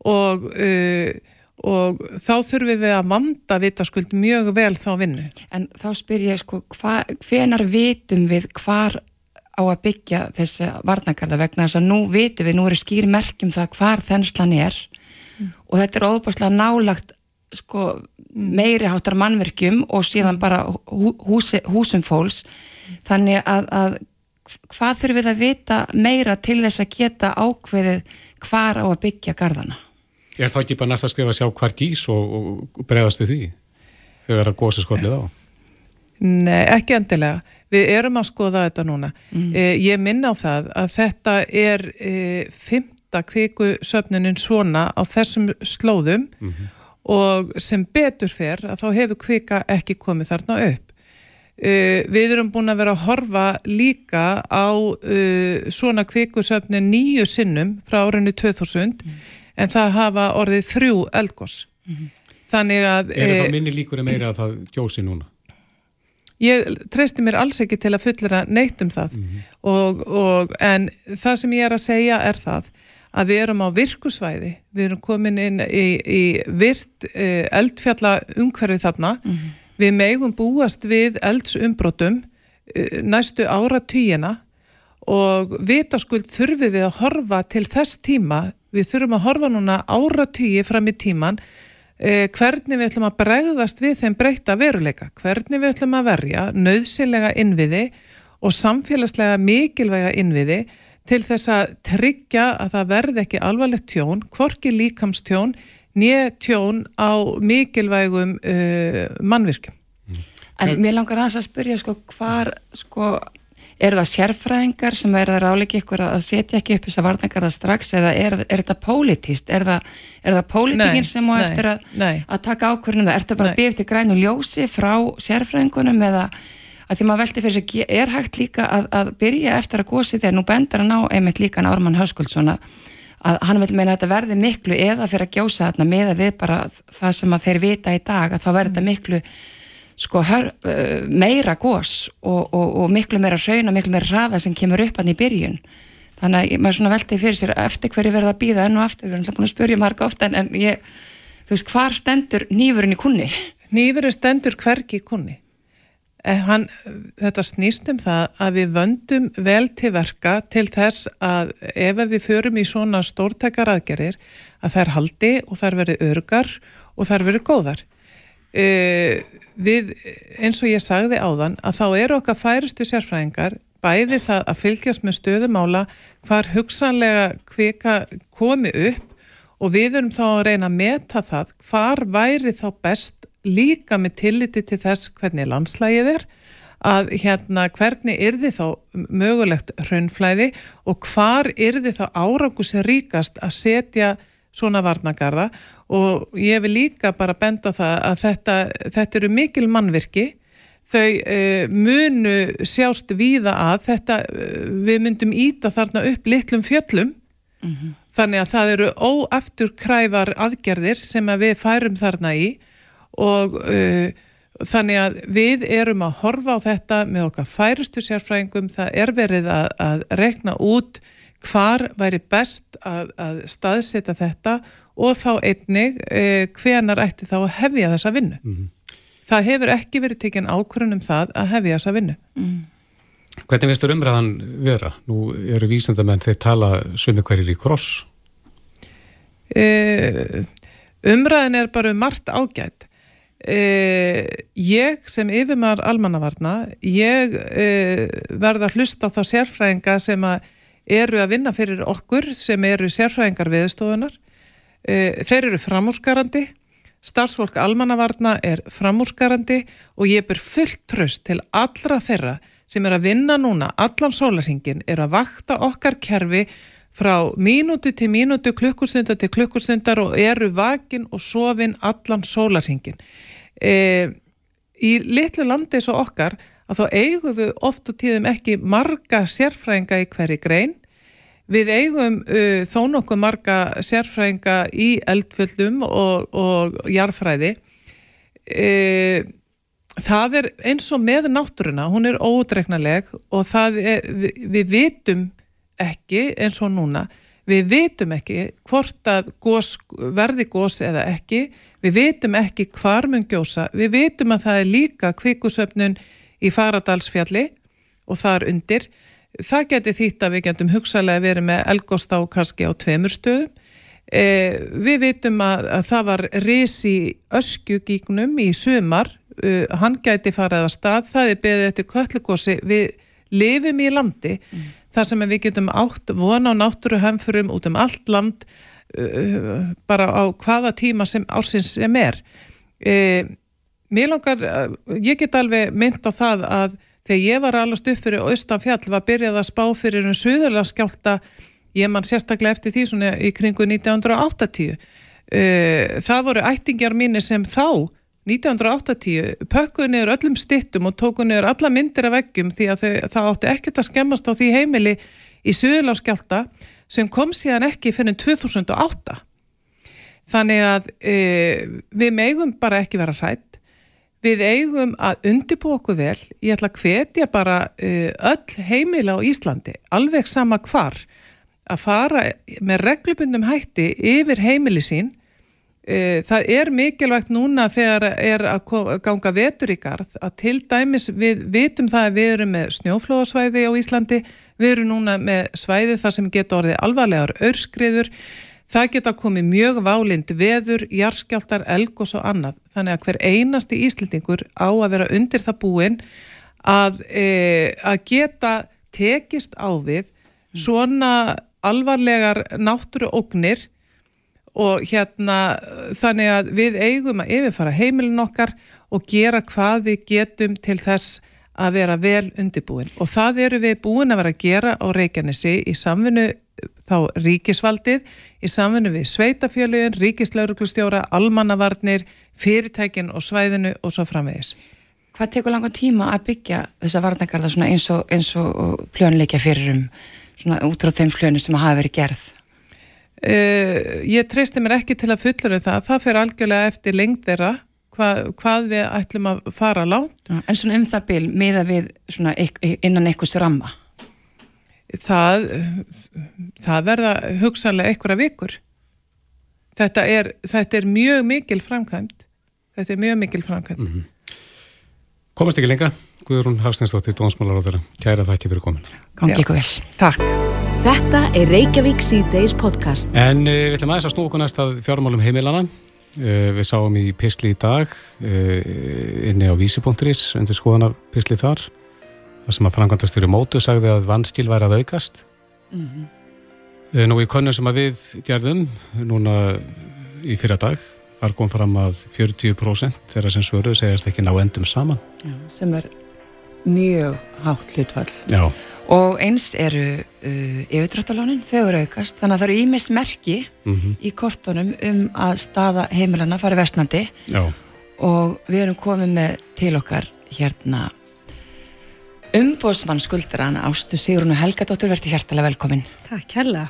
og e, og þá þurfum við að vanda vitaskuld mjög vel þá vinnu. En þá spyr ég sko, hva, hvenar vitum við hvar á að byggja þessi varnakarða vegna þess að nú vitum við, nú eru skýri merkjum það hvar þenslan er mm. og þetta er óbúslega nálagt sko meiri háttar mannverkjum og síðan bara húsi, húsum fólks þannig að, að hvað þurfum við að vita meira til þess að geta ákveðið hvar á að byggja gardana? Er það ekki bara næst að skrifa að sjá hvar gís og, og bregðast við því þegar að gósi skollið á? Nei, ekki endilega. Við erum að skoða þetta núna. Mm. Eh, ég minna á það að þetta er eh, fymta kvikusöfnunin svona á þessum slóðum mm -hmm. og sem betur fer að þá hefur kvika ekki komið þarna upp. Uh, við erum búin að vera að horfa líka á uh, svona kvikusöfnin nýju sinnum frá árinu 2000 mm en það hafa orðið þrjú eldgós mm -hmm. þannig að Er það e, minni líkur en meira að það gjósi núna? Ég treysti mér alls ekki til að fullera neitt um það mm -hmm. og, og, en það sem ég er að segja er það að við erum á virkusvæði við erum komin inn í, í virt e, eldfjalla umhverfið þarna mm -hmm. við megum búast við eldsumbrotum e, næstu ára týjina og vitaskuld þurfum við að horfa til þess tíma við þurfum að horfa núna áratýji fram í tíman eh, hvernig við ætlum að bregðast við þeim breyta veruleika, hvernig við ætlum að verja nöðsilega innviði og samfélagslega mikilvæga innviði til þess að tryggja að það verði ekki alvarlegt tjón, hvorki líkamstjón nýja tjón á mikilvægum uh, mannvirkjum. En mér langar að spyrja sko hvar sko eru það sérfræðingar sem er það ráleiki ykkur að setja ekki upp þess að varningar það strax eða er, er þetta pólitíst er það, það pólitíkin sem á eftir að, að taka ákvörðunum er þetta bara byggt í grænu ljósi frá sérfræðingunum eða að því maður veldi fyrir sig er hægt líka að, að byrja eftir að gósi þegar nú bendar hann á einmitt líka Ármann Höskuldsson að, að hann vil meina að þetta verði miklu eða fyrir að gjósa þarna með að við bara það sem að þeir vita í dag að þá verður þetta miklu sko hör, uh, meira gós og, og, og miklu meira hrauna, miklu meira hraða sem kemur upp hann í byrjun. Þannig að maður svona veldi fyrir sér eftir hverju verða að býða enn og aftur, við erum búin að spurja marga ofta en, en ég, þú veist, hvar stendur nýfurinn í kunni? Nýfurinn stendur hverki í kunni eh, Hann, þetta snýst um það að við vöndum vel til verka til þess að ef við förum í svona stórtækar aðgerir að þær haldi og þær veri örgar og þær veri góðar við, eins og ég sagði áðan, að þá eru okkar færistu sérfræðingar bæði það að fylgjast með stöðumála hvar hugsanlega hvika komi upp og við erum þá að reyna að meta það hvar væri þá best líka með tilliti til þess hvernig landslægið er að hérna hvernig er þið þá mögulegt raunflæði og hvar þið þá árangus ríkast að setja svona varnagarða og ég vil líka bara benda það að þetta, þetta eru mikil mannvirki. Þau uh, munu sjást víða að þetta, uh, við myndum íta þarna upp litlum fjöllum. Mm -hmm. þannig að það eru óaftur kræfar aðgerðir sem að við færum þarna í og uh, þannig að við erum að horfa á þetta með okkar færustu sérfræðingum, það er verið að, að rekna út hvar væri best að, að staðseta þetta og þá einnig eh, hvenar ætti þá að hefja þessa vinnu. Mm -hmm. Það hefur ekki verið tekinn ákvörðunum það að hefja þessa vinnu. Mm. Hvernig veistur umræðan vera? Nú eru vísendamenn þeir tala sumi hverjir í kross. Uh, umræðin er bara um margt ágætt. Uh, ég sem yfirmar almannavarna, ég uh, verða að hlusta á þá sérfræðinga sem að eru að vinna fyrir okkur, sem eru sérfræðingar viðstofunar. Þeir eru framúrskarandi, starfsfólk almannavarna er framúrskarandi og ég ber fullt tröst til allra þeirra sem er að vinna núna allan sólarsingin er að vakta okkar kerfi frá mínútu til mínútu, klukkustundar til klukkustundar og eru vakin og sofin allan sólarsingin. E, í litlu landi eins og okkar að þá eigum við oft og tíðum ekki marga sérfræðinga í hverju grein. Við eigum uh, þó nokkuð marga sérfræðinga í eldfjöldum og, og jarfræði. E, það er eins og með náttúruna, hún er ódregnaleg og er, við, við vitum ekki eins og núna, við vitum ekki hvort að gos, verði gós eða ekki, við vitum ekki hvar mun gjósa, við vitum að það er líka kvikusöfnun í Faradalsfjalli og þar undir, það geti þýtt að við getum hugsalega verið með elgóst á kannski á tveimur stöðum, eh, við vitum að, að það var risi öskjugíknum í sumar. Uh, hann gæti farið á stað, það er beðið eftir kvöllugósi, við lifum í landi mm. þar sem við getum átt vona á náttúruhemfurum út um allt land uh, bara á hvaða tíma sem ásins sem er. Uh, mér langar uh, ég get alveg mynd á það að þegar ég var allast upp fyrir Östanfjall var byrjað að spá fyrir um suðurlega skjálta ég man sérstaklega eftir því svona í kringu 1980 uh, það voru ættingjar mínir sem þá 1980 pökkuðu niður öllum stittum og tókuðu niður alla myndir af veggjum því að þau, það átti ekkert að skemmast á því heimili í Suðurláskjálta sem kom síðan ekki fyrir 2008 þannig að e, við megum bara ekki vera hrætt við eigum að undibú okkur vel. Ég ætla að hvetja bara e, öll heimila á Íslandi alveg sama hvar að fara með reglubundum hætti yfir heimili sín. Eh, það er mikilvægt núna þegar er að ganga vetur í garð að til dæmis við vitum það að við erum með snjóflóðsvæði á Íslandi, við erum núna með svæði þar sem geta orðið alvarlegar örskriður, það geta komið mjög válind veður, jarskjáltar, elg og svo annað. Þannig að hver einasti íslendingur á að vera undir það búin að, e, að geta tekist á við svona alvarlegar náttúru ógnir og hérna þannig að við eigum að yfirfara heimilin okkar og gera hvað við getum til þess að vera vel undirbúin og það eru við búin að vera að gera á Reykjanesi í samfunnu þá ríkisvaldið, í samfunnu við sveitafjöluðin, ríkislauruglustjóra, almannavarnir, fyrirtækin og svæðinu og svo framvegis. Hvað tekur langa tíma að byggja þessa varnagarða eins og, og pljónleikja fyrir um út á þeim pljónu sem hafa verið gerð? Uh, ég treysti mér ekki til að fullera það, það fer algjörlega eftir lengd þeirra, hvað, hvað við ætlum að fara lánt. En svona um það byl, miða við innan einhvers ramma? Það, það verða hugsanlega einhverja vikur. Þetta er, þetta er mjög mikil framkvæmt. Þetta er mjög mikil framkvæmt. Mm -hmm. Komast ekki lengra, Guðrún Hafsteinsdóttir, Dónsmálar á þeirra. Kæra það ekki fyrir komin. Gangi ykkur vel. Takk. Þetta er Reykjavík C-Days podcast. En uh, við ætlum aðeins að snú okkur næst að fjármálum heimilana. Uh, við sáum í Pistli í dag uh, inni á vísi.is undir skoðana Pistli þar. Það sem að frangandastur í mótu sagði að vannskil væri að aukast. Mm -hmm. Nú í konun sem að við gerðum núna í fyrra dag þar kom fram að 40% þeirra sem svöruðu segjast ekki ná endum saman. Já, sem er mjög hátt hlutfall. Já og eins eru uh, yfirdrættalánin, eru aukast þannig að það eru ímis merki mm -hmm. í kortunum um að staða heimilana fari vestnandi Já. og við erum komið með til okkar hérna umbóðsmann skuldrana Ástu Sigrunu Helgadóttur verður hjertalega velkomin Takk hella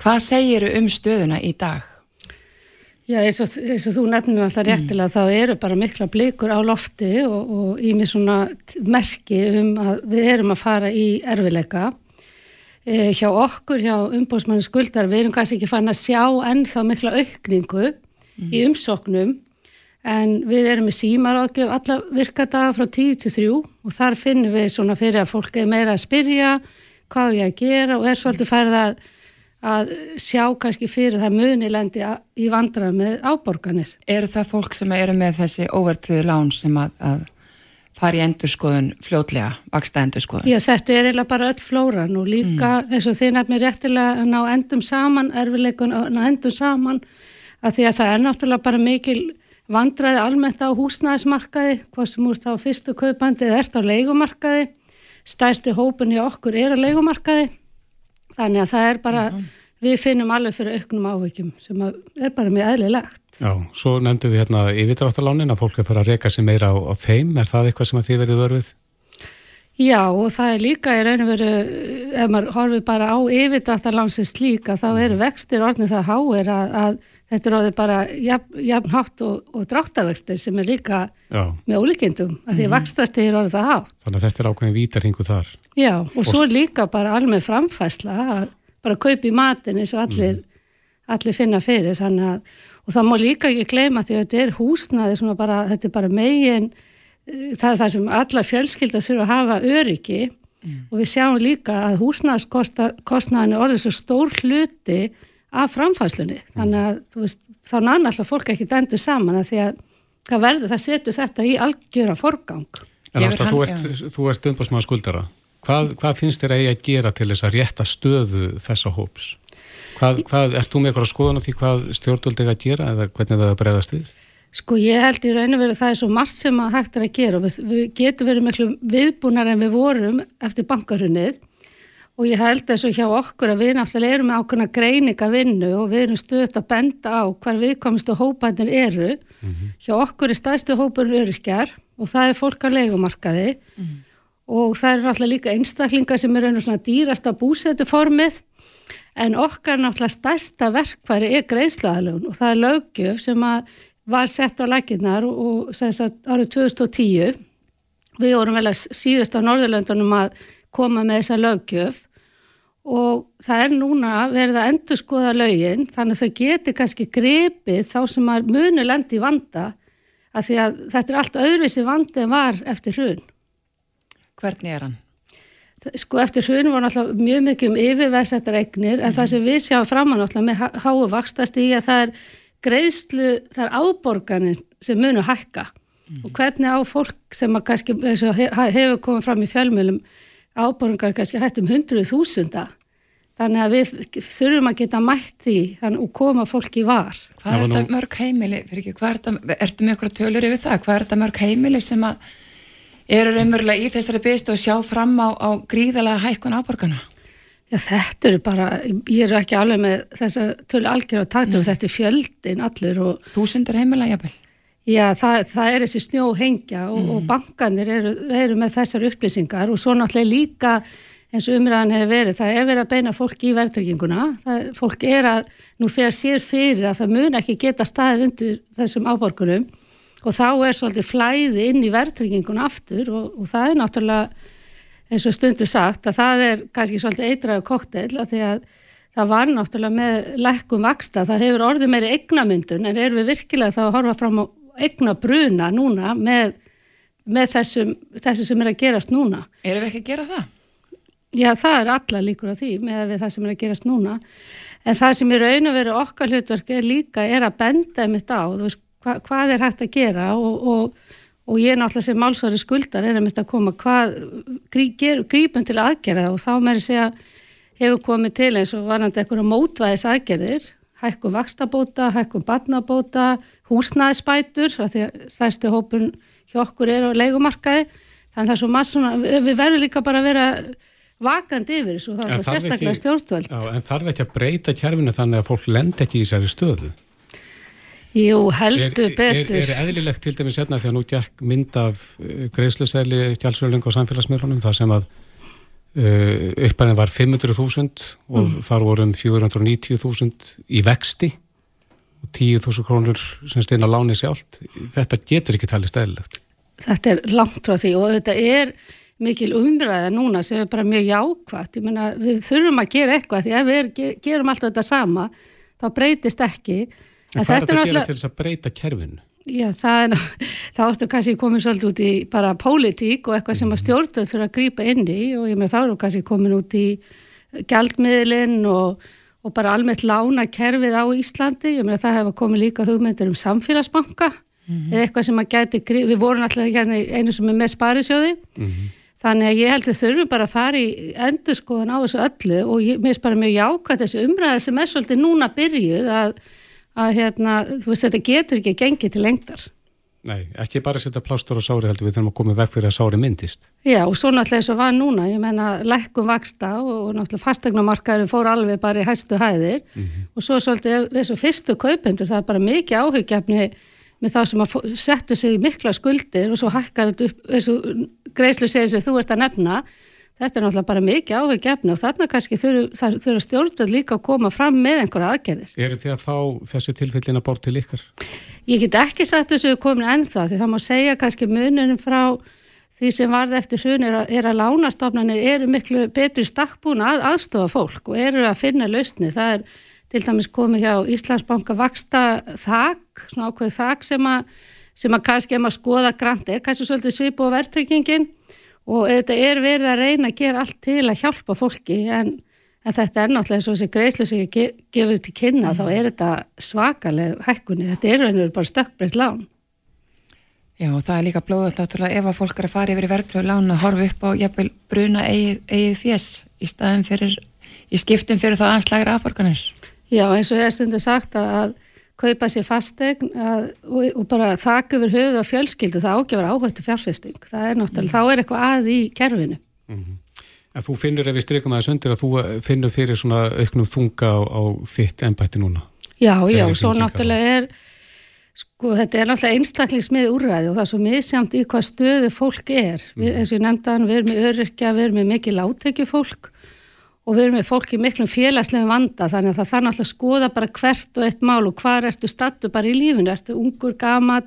Hvað segir um stöðuna í dag? Já, eins og, eins og þú nefnir alltaf mm. réttilega mm. þá eru bara mikla blikur á lofti og í mig svona merki um að við erum að fara í erfileika. E, hjá okkur, hjá umbóðsmanni skuldar, við erum kannski ekki fann að sjá ennþá mikla aukningu mm. í umsóknum en við erum með símaráðgjöf alla virkadaga frá 10 til 3 og þar finnum við svona fyrir að fólk er meira að spyrja hvað ég að gera og er svolítið færið að, að sjá kannski fyrir það munilendi í vandra með áborganir. Eru það fólk sem eru með þessi óvertuðu lán sem að, að fari endurskoðun fljótlega, vaksta endurskoðun? Já, þetta er eiginlega bara öll flóran og líka mm. eins og þið nefnir réttilega að ná endum saman, erfileikun að ná endum saman að því að það er náttúrulega bara mikil vandraði almennt á húsnæðismarkaði, hvað sem úr þá fyrstu kaupandi eða ert á leikumarkaði, stæsti hópin í okkur er á leikumarkaði, þannig að það er bara, Já. við finnum alveg fyrir auknum áveikjum sem er bara mjög eðlilegt. Já, svo nefndu við hérna yfirdráttarlánin að fólk er fara að reyka sig meira á, á þeim, er það eitthvað sem þið verið vörfið? Já og það er líka í raun og veru, ef maður horfið bara á yfirdráttarlánsins líka þá eru vextir orðin það háir að, að þetta er orðið bara jafn, jafn hátt og, og dráttavextir sem er líka Já. með ólíkindum að því að mm. vakstast er orðið það hátt. Þannig að þetta er ákveðin vítarhingu þar. Já og, og svo líka bara alveg framfæsla að bara kaupi matin eins og allir, mm. allir finna fyrir þannig að og það má líka ekki gleyma því að þetta er húsnaði bara, þetta er bara megin það er það sem alla fjölskyldar þurfa að hafa öryggi mm. og við sjáum líka að húsnaðskostnaðin er orðið svo stór hluti af framfæslunni mm. þannig að veist, þá nann alltaf fólk ekki dendur saman að því að það verður, það setur þetta í algjöra forgang. En ástað, þú ert, þú ert umbásmaður skuldara. Hvað, hvað finnst þér að ég að gera til þess að rétta stöðu þessa hóps? Hvað, hvað, ert þú með eitthvað skoðan á því hvað stjórnvöld er að gera eða hvernig það bregðast við? Sko ég held í raun og veru það er svo margt sem að hægt er að gera og við, við getum verið miklu viðbúnar en við vorum eftir bankarunnið og ég held þessu hjá okkur að við náttúrulega erum með ákveðna greininga vinnu og við erum stöðt að benda á hver viðkomistu hópandir eru. Mm -hmm. Hjá okkur er staðstu hópur öryrkjar og það er fólk á leikumarkaði mm -hmm. og það er náttúrulega líka einstaklingar sem eru einu svona dýrasta búsetuformið en okkar náttúrulega stærsta verkfæri er greiðslaðalun og það er lögjöf sem var sett á laginnar og árið 2010 við vorum vel að síðust á Norðurlöndunum að koma með þessa lögjöf og það er núna verið að endur skoða lögin þannig að þau geti kannski grepið þá sem að muni lendi í vanda að því að þetta er allt öðruvísi vandi en var eftir hrun. Hvernig er hann? sko eftir hrun var náttúrulega mjög mikið um yfirvæðsettar eignir en mm. það sem við sjáum fram á náttúrulega með háu vakstast í að það er greiðslu, það er áborganin sem munu hækka mm. og hvernig á fólk sem kannski hefur komið fram í fjölmjölum áborgar kannski hægt um hundruð þúsunda. Þannig að við þurfum að geta mætt því og koma fólki í var. Hvað er þetta mörg heimili, fyrir ekki, hvað er þetta ertu með okkur tölur yfir það, hvað er þetta mörg heimili sem að eru raunverulega í þessari byrstu að sjá fram á, á gríðalega hækkun áborgana? Já, þetta eru bara, ég er ekki alveg með þess að tölu algjör á taktum, þetta er fjöldin allir og... Þúsundur heimilega, jafnvel? Já, það, það er þessi snjóhengja og, mm. og bankanir eru, eru með þessar upplýsingar og svo náttúrulega líka eins og umræðan hefur verið, það er verið að beina fólk í verðtrygginguna, fólk er að nú þegar sér fyrir að það mun ekki geta staðið undir þessum áborgunum og þá er svolítið flæði inn í verðtryggingun aftur og, og það er náttúrulega eins og stundu sagt að það er kannski svolítið eitraðu kokteil að því að það var náttúrulega með lækkum vaksta, það hefur orðið meiri eignamyndun en erum við virkilega þá að horfa fram á eignabruna núna með, með þessum, þessum sem er að gerast núna. Erum við ekki að gera það? Já, það er alla líkur á því með það sem er að gerast núna en það sem er raun að vera okkar hlutverk er líka er að benda um þetta á, þú veist hva, hvað er hægt að gera og, og, og ég er náttúrulega sem málsværi skuldar er að mynda að koma hvað grí, grípum til aðgerða og þá með þess að hefur komið til eins og varandi eitthvað mótvæðis aðgerðir hækkum vakstabóta, hækkum badnabóta húsnæðisbætur því að stærsti hópun hjá okkur er á leikumarkaði þannig að það er svo maður við verðum líka bara að vera vakandi yfir þessu og það er sérstaklega stjórnvöld Já, en þarf ekki að breyta kjærfinu þannig að fólk lend ekki í þessari stöðu Jú, heldur betur. Er, er eðlilegt til dæmis hérna því að nú gekk mynd af uh, greiðslusæli tjálsvöling á samfélagsmiðlunum þar sem að uh, uppæðin var 500.000 og mm. þar vorum 490.000 í vexti og 10.000 krónur sem steina láni sjálft. Þetta getur ekki talist eðlilegt. Þetta er langt frá því og þetta er mikil umræða núna sem er bara mjög jákvægt. Ég menna við þurfum að gera eitthvað því ef við gerum alltaf þetta sama þá breytist ekki En hvað er þetta að gera til þess að breyta kerfinu? Já, það er, þá ættu kannski komin svolítið út í bara pólitík og eitthvað sem að stjórnum þurfa að grýpa inn í og ég með þá eru kannski komin út í gjaldmiðlinn og, og bara almennt lána kerfið á Íslandi, ég með það hefur komið líka hugmyndir um samfélagsbanka mm -hmm. eða eitthvað sem að gæti, við vorum alltaf hérna einu sem er með sparisjóði mm -hmm. þannig að ég held að þurfum bara að fara í endurskoðan á þessu öllu og ég minnst bara mjög jákvæmt þessu umræði sem er svolítið núna byrjuð að að hérna, veist, þetta getur ekki gengið til lengdar. Nei, ekki bara setja plástur og sári heldur við þurfum að koma vekk fyrir að sári myndist. Já, og svo náttúrulega eins og var núna, ég menna lækkum vaksta og náttúrulega fastegnamarkaður fór alveg bara í hæstu hæðir mm -hmm. og svo svolítið þessu fyrstu kaupendur, það er bara mikið áhugjafni með þá sem að settu sig í mikla skuldir og svo hækkar þetta upp, þessu greiðslu segið sem þú ert að nefna Þetta er náttúrulega bara mikið áhuggefni og þarna kannski þurfa stjórnvöld líka að koma fram með einhverja aðgerðir. Eru þið að fá þessi tilfellin að bort til ykkar? Ég get ekki sagt þessu komin ennþá því það má segja kannski mununum frá því sem varði eftir hrun er að, að lánastofnanir eru miklu betri stakkbúin að aðstofa fólk og eru að finna lausni. Það er til dæmis komið hjá Íslandsbanka vaksta þak, svona ákveð þak sem að, sem að kannski er maður skoða grandi, kannski svolítið svipu á verðtryggingin og þetta er verið að reyna að gera allt til að hjálpa fólki en, en þetta er náttúrulega eins og þessi greiðslu sem ég ge, gefur til kynna mm. þá er þetta svakalega hækkunni, þetta er einhverjum bara stökkbreytt lán. Já og það er líka blóðast náttúrulega ef að fólk er að fara yfir verðröðu lán að horfa upp á jafnvel bruna eigið, eigið fjess í staðin fyrir, í skiptum fyrir það aðslagra afborganir. Já eins og ég er stundu sagt að kaupa sér fastegn að, og, og bara þakka yfir höfuð og fjölskyldu það ágjafur áhættu fjárfesting það er náttúrulega, mm. þá er eitthvað að í kerfinu mm -hmm. En þú finnur ef við strykum aðeins undir að þú finnur fyrir svona auknum þunga á, á þitt ennbætti núna Já, já, svo náttúrulega er sko þetta er náttúrulega einstaklingsmið úrræði og það er svo misjamt í hvað stöðu fólk er, mm. við, eins og ég nefndan við erum með öryrkja, við erum með mikið láttekju fólk og við erum með fólki miklum félagslegum vanda þannig að það þarf náttúrulega að skoða bara hvert og eitt mál og hvað ertu stattu bara í lífinu, ertu ungur, gamal,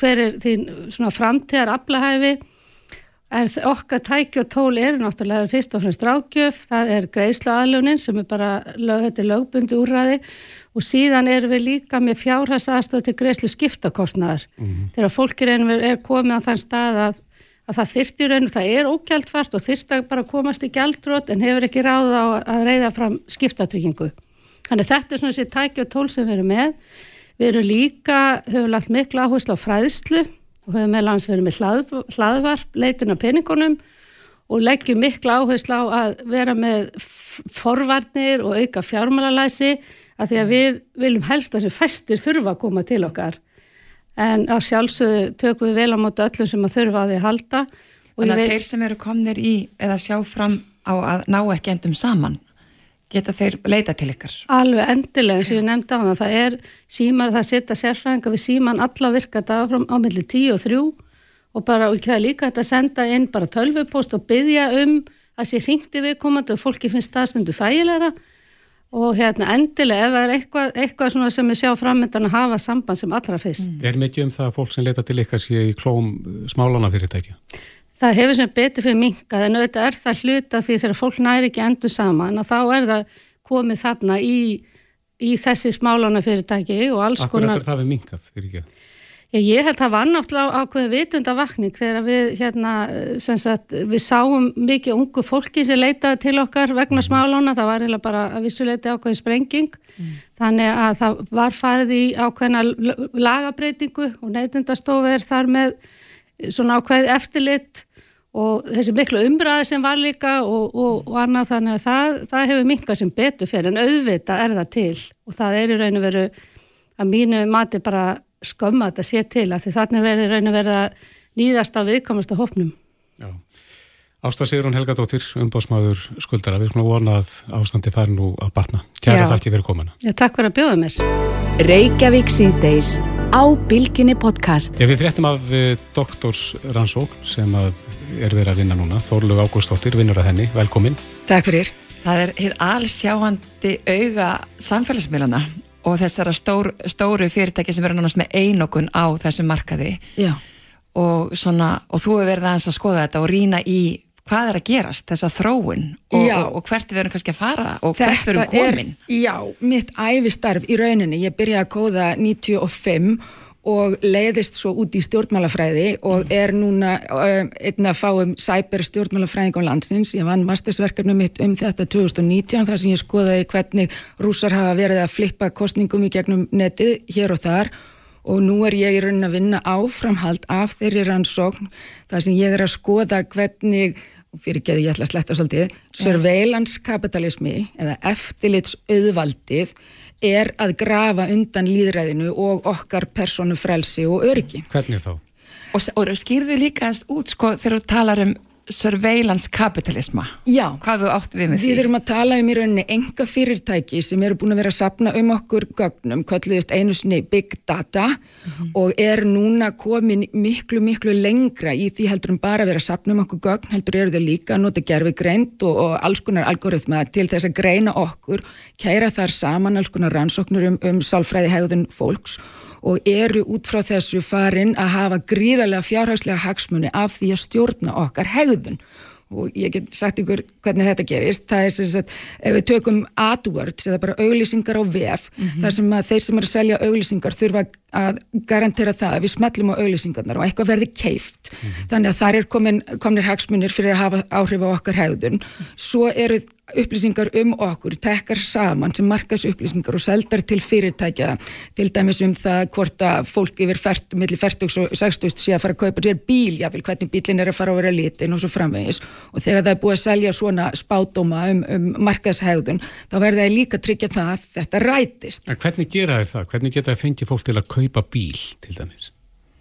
hver er þín svona framtíðar aflahæfi en okkar tæki og tól eru náttúrulega fyrst og fremst rákjöf, það er greiðsla aðlunin sem er bara, þetta er lögbundi úrræði. Og síðan erum við líka með fjárhæsaðstöð til greiðslu skiptakostnaðar mm -hmm. þegar fólkir er komið á þann stað að að það þyrti raun og það er ógjaldfart og þyrti að bara komast í gjaldrót en hefur ekki ráð á að reyða fram skiptatryggingu. Þannig þetta er svona þessi tæki og tól sem við erum með. Við erum líka, höfum lagt miklu áherslu á fræðslu og höfum meðal hans verið með hlað, hlaðvarp, leitin af peningunum og leggjum miklu áherslu á að vera með forvarnir og auka fjármálalæsi að því að við viljum helst að þessi fæstir þurfa að koma til okkar en að sjálfsögðu tökum við vel á móta öllum sem að þurfa að því halda. Þannig að þeir sem eru komnir í eða sjá fram á að ná ekki endum saman geta þeir leita til ykkar? Alveg endilega sem ég nefndi á það, það er símar það setja sérfræðinga við síman alla virka dagafram á milli 10 og 3 og bara, og það er líka þetta að senda inn bara tölvupost og byggja um að sé hringti viðkomandi og fólki finnst staðstundu þægilegra og hérna endilega ef það er eitthvað, eitthvað sem við sjá framöndan að hafa samband sem allra fyrst. Mm. Er mikið um það að fólk sem leta til ykkar sé í klóm uh, smálana fyrirtækja? Það hefur sem betur fyrir minkað en auðvitað er það hluta því þegar fólk næri ekki endur saman og þá er það komið þarna í, í þessi smálana fyrirtæki og alls konar... Akkur er það við minkað fyrir ekki? Ég, ég held að það var náttúrulega ákveði vitundavakning þegar við, hérna, sagt, við sáum mikið ungu fólki sem leitaði til okkar vegna mm. smálána, það var eiginlega bara að vissuleiti ákveði sprenging, mm. þannig að það var farið í ákveðina lagabreitingu og neytundastofi er þar með svona ákveði eftirlit og þessi miklu umbræði sem var líka og, og, og annað þannig að það, það hefur minkað sem betur fyrir en auðvita er það til og það er í raun og veru að mínu mati bara skömma þetta sé til að því þannig verður raun að verða nýðast af viðkomast af hópnum. Já. Ásta Sigrun Helgadóttir, umbósmaður skuldara, við skulum vona að ástandi fær nú að batna. Kæra þakki fyrir komuna. Já, takk fyrir að bjóða mér. Reykjavík síðdeis á Bilginni podcast. Ég við fréttum af eh, doktorsrannsókn sem að er verið að vinna núna. Þórlug Ágústóttir, vinnur að henni. Velkomin. Takk fyrir. Það er hér allsjáandi auga samfélagsmiðlana og þessara stór, stóru fyrirtæki sem verður náttúrulega með einokun á þessu markaði. Og, svona, og þú hefur verið aðeins að skoða þetta og rína í hvað er að gerast, þessa þróun og, og, og hvert við erum kannski að fara og þetta hvert við erum komin. Er, já, mitt æfistarf í rauninni, ég byrjaði að kóða 95 og leiðist svo út í stjórnmálafræði og er núna um, einn að fá um cyber stjórnmálafræðing á landsins. Ég vann mastersverkefnum mitt um þetta 2019 þar sem ég skoðaði hvernig rúsar hafa verið að flippa kostningum í gegnum netið hér og þar. Og nú er ég í raunin að vinna áframhald af þeirri rannsókn þar sem ég er að skoða hvernig fyrir geði ég ætla að sletta svolítið, surveillance kapitalismi eða eftirlits auðvaldið er að grafa undan líðræðinu og okkar personu frelsi og öryggi. Hvernig þá? Og, og skýrðu líka út sko þegar þú talar um surveillance kapitalisma. Já. Hvað þú átt við með því? Við erum að tala um í rauninni enga fyrirtæki sem eru búin að vera að sapna um okkur gögnum, kalliðist einu sinni big data mm -hmm. og er núna komin miklu, miklu lengra í því heldur um bara að vera að sapna um okkur gögn, heldur eru þau líka að nota gerfi greint og, og alls konar algoritma til þess að greina okkur, kæra þar saman alls konar rannsóknur um, um sálfræði hegðun fólks og eru út frá þessu farin að hafa gríðarlega fjárhagslega hagsmunni af því að stjórna okkar hegðun og ég get sagt ykkur hvernig þetta gerist það er sem sagt, ef við tökum AdWords eða bara auglýsingar á VF mm -hmm. þar sem að þeir sem eru að selja auglýsingar þurfa að garantera það að við smellum á auglýsingarnar og eitthvað verði keift mm -hmm. þannig að þar er komin, kominir hagsmunir fyrir að hafa áhrif á okkar hegðun svo eru upplýsingar um okkur tekkar saman sem markas upplýsingar og seldar til fyrirtækja til dæmis um það hvort að fólk yfir fært, millir 40 og 60 sé að fara að kaupa sér bíl, jáfnvel hvernig bílinn er að fara að vera litin og svo framvegis og þegar það er búið að selja svona spátdóma um, um markashegðun þá verða það líka tryggja það að þetta rætist. En hvernig gera það? Hvernig kaupa bíl til dæmis?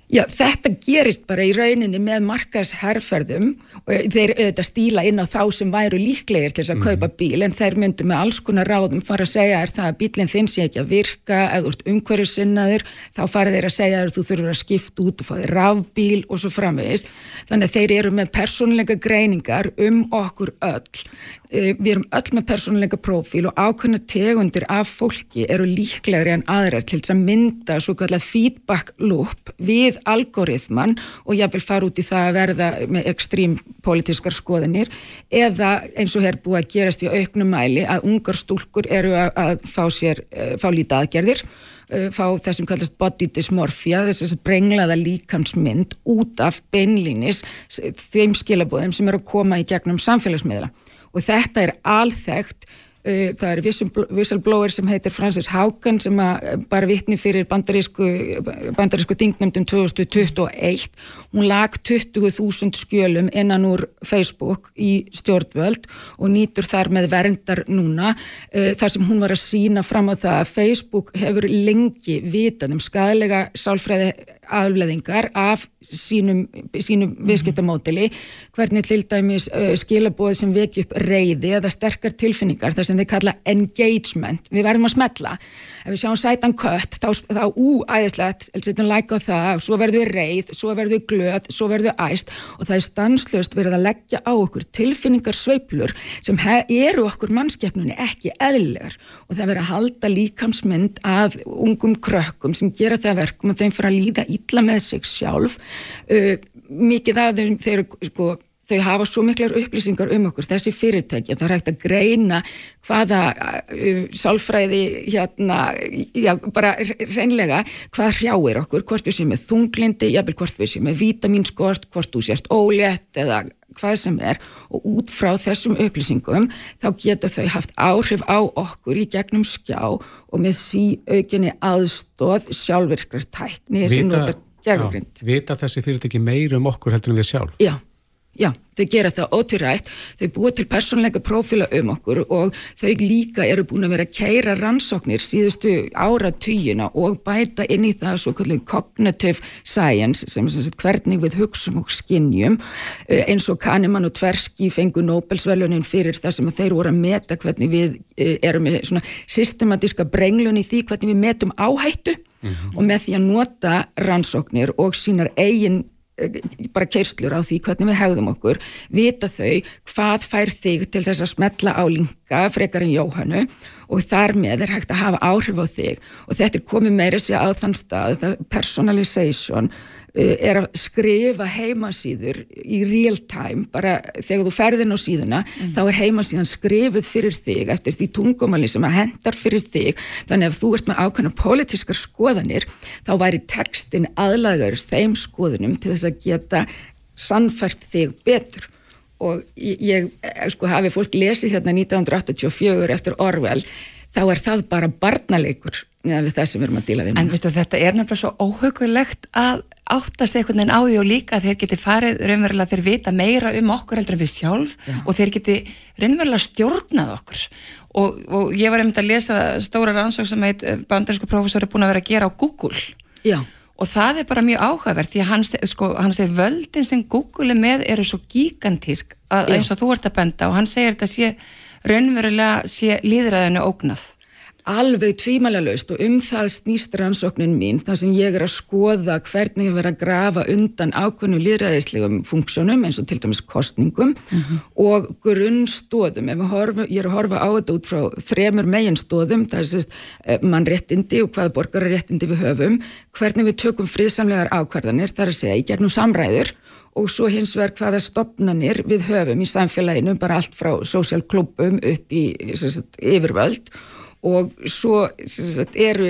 Já, þetta gerist bara í rauninni með markasherrferðum og þeir auðvitað stíla inn á þá sem væru líklegir til þess að kaupa mhm. bíl en þeir myndu með alls konar ráðum fara að segja er það að bílinn þinn sé ekki að virka eða úr umhverju sinnaður þá fara þeir að segja að þú þurfur að skipta út og þeir rafbíl og svo framvegist þannig að þeir eru með persónleika greiningar um okkur öll við erum öll með persónuleika profíl og ákveðna tegundir af fólki eru líklegri en aðrar til þess að mynda svo kallar feedback loop við algoritman og ég vil fara út í það að verða með ekstrím politískar skoðinir eða eins og hér búið að gerast í auknum mæli að ungar stúlkur eru að fá sér, eh, fá lítið aðgerðir eh, fá það sem kallast body dysmorphia þess að brenglaða líkansmynd út af beinlínis þeim skilabóðum sem eru að koma í gegnum samfélagsmiðla og þetta er alþægt það er whistleblower sem heitir Francis Haugen sem bara vittni fyrir bandarísku bandarísku þingnefndum 2021 hún lag 20.000 skjölum innan úr Facebook í stjórnvöld og nýtur þar með verndar núna. Uh, þar sem hún var að sína fram á það að Facebook hefur lengi vitað um skadalega sálfræði afleðingar af sínum, sínum mm. viðskiptamódili hvernig til dæmis skilabóð sem veki upp reyði eða sterkar tilfinningar þar sem þeir kalla engagement. Við verðum að smetla ef við sjáum sætan kött þá, þá úæðislegt setjum like á það, svo verðum við reyð svo verðum við glöð, svo verðum við æst og það er stanslöst verið að leggja á okkur tilfinningar sveiplur sem eru okkur mannskeppnunni ekki eðlilegar. Og það verður að halda líkamsmynd að ungum krökkum sem gera það verkum og þeim fyrir að líða ítla með sig sjálf. Uh, mikið af þeim þeir, sko, þau hafa svo miklar upplýsingar um okkur þessi fyrirtæki, það er hægt að greina hvaða uh, sálfræði hérna, já, bara reynlega, hvað hrjáir okkur hvort við séum með þunglindi, jafnvel hvort við séum með vítaminskort, hvort þú sérst ólétt eða hvað sem er og út frá þessum upplýsingum þá getur þau haft áhrif á okkur í gegnum skjá og með síaukinni aðstóð sjálfvirkrar tækni sem notar gerðugrind. Vita þessi fyrirtæki meir um okkur heldur en við sjálf? Já. Já, þau gera það ótyrætt, þau búa til personleika profila um okkur og þau líka eru búin að vera að keira rannsóknir síðustu ára týjina og bæta inn í það svo kallið cognitive science sem er sem sagt hvernig við hugsum og skinnjum eh, eins og Kahneman og Tversky fengu Nobelsvelunin fyrir það sem þeir voru að meta hvernig við eh, erum með svona systematíska brenglun í því hvernig við metum áhættu mm -hmm. og með því að nota rannsóknir og sínar eigin bara keirslur á því hvernig við hegðum okkur vita þau hvað fær þig til þess að smetla á linga frekar en Jóhannu og þar með er hægt að hafa áhrif á þig. Og þetta er komið meira sér á þann stað personalization er að skrifa heimasýður í real time, bara þegar þú ferðin á síðuna, mm. þá er heimasýðan skrifuð fyrir þig eftir því tungumali sem að hendar fyrir þig, þannig að þú ert með ákveðna pólitískar skoðanir, þá væri textin aðlagar þeim skoðunum til þess að geta sannfært þig betur og ég, sko, hafi fólk lesið hérna 1984 eftir Orwell, þá er það bara barnaleikur neðan við það sem við erum að díla við. En veistu, þetta er nefnilega svo óhugulegt að átta sig einhvern veginn á því og líka að þeir geti farið raunverulega þeir vita meira um okkur heldur en við sjálf Já. og þeir geti raunverulega stjórnað okkur og, og ég var einmitt að lesa stóra rannsók sem heit eh, bandarísku professor er búin að vera að gera á Google Já. og það er bara mjög áhugavert því að hann, sko, hann segir völdin sem Google er með eru svo gigantísk að, eins og þú ert að benda og hann segir þetta sé raunverulega sé líðræðinu ógnað alveg tvímælalöst og um það snýst rannsóknin mín þar sem ég er að skoða hvernig ég verið að grafa undan ákveðnu líðræðislegum funksjónum eins og til dæmis kostningum uh mhm. -huh. og grunnstóðum ég er að horfa á þetta út frá þremur meginstóðum, það er sérst eh, mannréttindi og hvaða borgarréttindi við höfum hvernig við tökum friðsamlegar ákvarðanir, það er að segja í gegnum samræður og svo hins vegar hvaða stopnanir við höfum í samfélaginu, bara allt frá sósjálklubum upp í sagt, yfirvöld og svo sagt, eru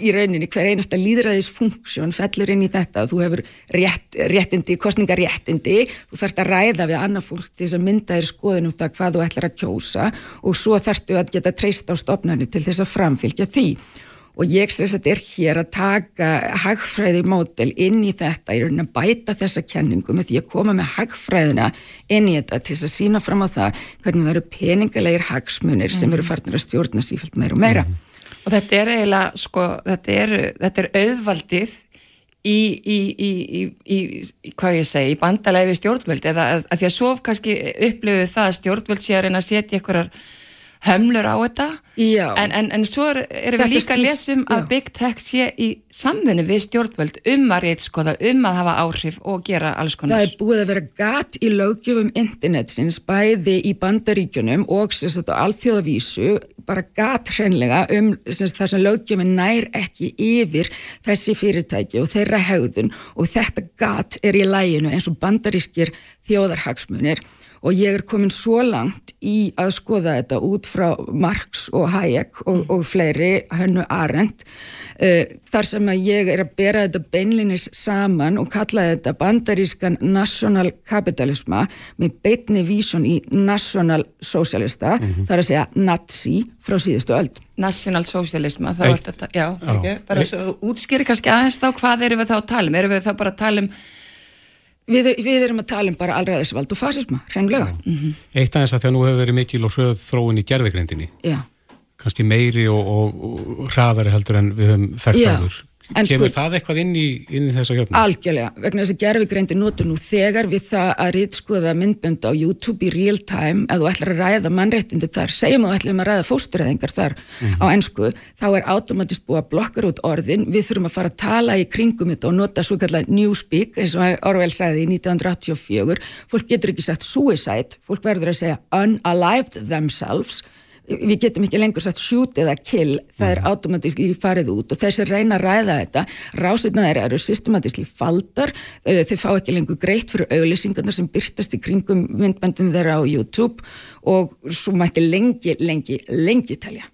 í rauninni hver einasta líðræðisfunksjón fellur inn í þetta. Þú hefur rétt, réttindi, kostningaréttindi þú þarfst að ræða við annað fólk til þess að mynda þér skoðin um það hvað þú ætlar að kjósa. Og svo þarftu að geta treyst á stopnarni til þess að framfylgja því og ég sem sagt er hér að taka hagfræði mótel inn í þetta, ég er að bæta þessa kenningu með því að koma með hagfræðina inn í þetta til að sína fram á það hvernig það eru peningalegir hagsmunir sem eru farnir að stjórna sífælt meira og meira. Mm. Og þetta er eiginlega, sko, þetta er, þetta er auðvaldið í, í, í, í hvað ég segi, í bandalegi stjórnvöld eða að, að því að svo kannski upplöfu það að stjórnvöld sé að reyna að setja einhverjar hömlur á þetta. En, en, en svo erum er við líka að lesum að Big Tech sé í samfunni við stjórnvöld um að reytskoða, um að hafa áhrif og gera alls konar. Það er búið að vera gatt í lögjöfum internetsins bæði í bandaríkjunum og alþjóðavísu bara gatt hreinlega um þar sem lögjöfum nær ekki yfir þessi fyrirtæki og þeirra hegðun. Og þetta gatt er í læginu eins og bandarískir þjóðarhagsmunir og ég er komin svo langt í að skoða þetta út frá Marx og Hayek og, og fleiri, Hönnu Arendt uh, þar sem að ég er að bera þetta beinlinis saman og kalla þetta bandarískan national kapitalisma með beitni vísun í national socialista, mm -hmm. þar að segja nazi frá síðustu öll National socialisma, þá er þetta, já, já. Ekki, bara svo útskýri kannski aðeins þá hvað erum við þá að tala um, erum við þá bara að tala um Við, við erum að tala um bara allraðisvald og fasisma, hreinlega. Mm -hmm. Eitt aðeins að því að nú hefur verið mikil og hröð þróun í gerðvegrindinni. Já. Kanski meiri og, og, og hraðari heldur en við höfum þekkt áður. En Kemur sko, það eitthvað inn í, inn í þessa hjöfnum? Algjörlega, vegna þess að gerfigreindi notur nú þegar við það að rýtskoða myndbönd á YouTube í real time að þú ætlar að ræða mannréttindi þar, segjum að þú ætlar að ræða fósturræðingar þar mm -hmm. á ennsku, þá er automatist búið að blokkar út orðin, við þurfum að fara að tala í kringum þetta og nota svo kallar newspeak, eins og Orwell sagði í 1984, fólk getur ekki sagt suicide, fólk verður að segja unalived themselves við getum ekki lengur sagt shoot eða kill, það er automatísli farið út og þessi reyna að ræða þetta rásirna þeirra eru systematísli faldar, þau fá ekki lengur greitt fyrir auðlýsingarna sem byrtast í kringum myndbandin þeirra á YouTube og svo mætti lengi, lengi, lengi telja.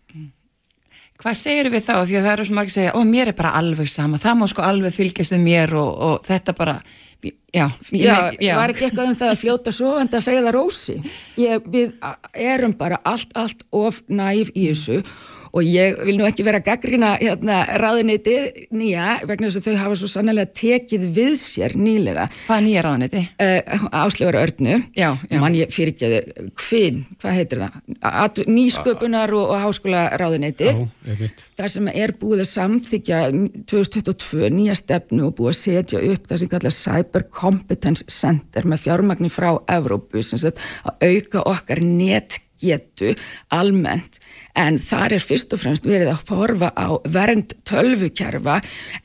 Hvað segir við þá? Því að það eru svo margir að segja, ó mér er bara alveg sama, það má sko alveg fylgjast með mér og, og þetta bara Já, já, já, var ekki eitthvað um það að fljóta svo en það fegða rósi? Ég, við erum bara allt, allt of næf í þessu og ég vil nú ekki vera að gaggrina hérna, ráðuniti nýja vegna þess að þau hafa svo sannlega tekið við sér nýlega. Hvað er nýja ráðuniti? Uh, eh, Áslöfur Örnu já, já. mann ég fyrir ekki að hvinn, hvað heitir það? At, nýsköpunar og, og háskóla ráðuniti það sem er búið að samþykja 2022 nýja stefnu og búið að setja upp það sem kallar Cyber Competence Center með fjármagnir frá Evrópu sem að auka okkar netgetu almennt en þar er fyrst og fremst verið að horfa á vernd tölvukerfa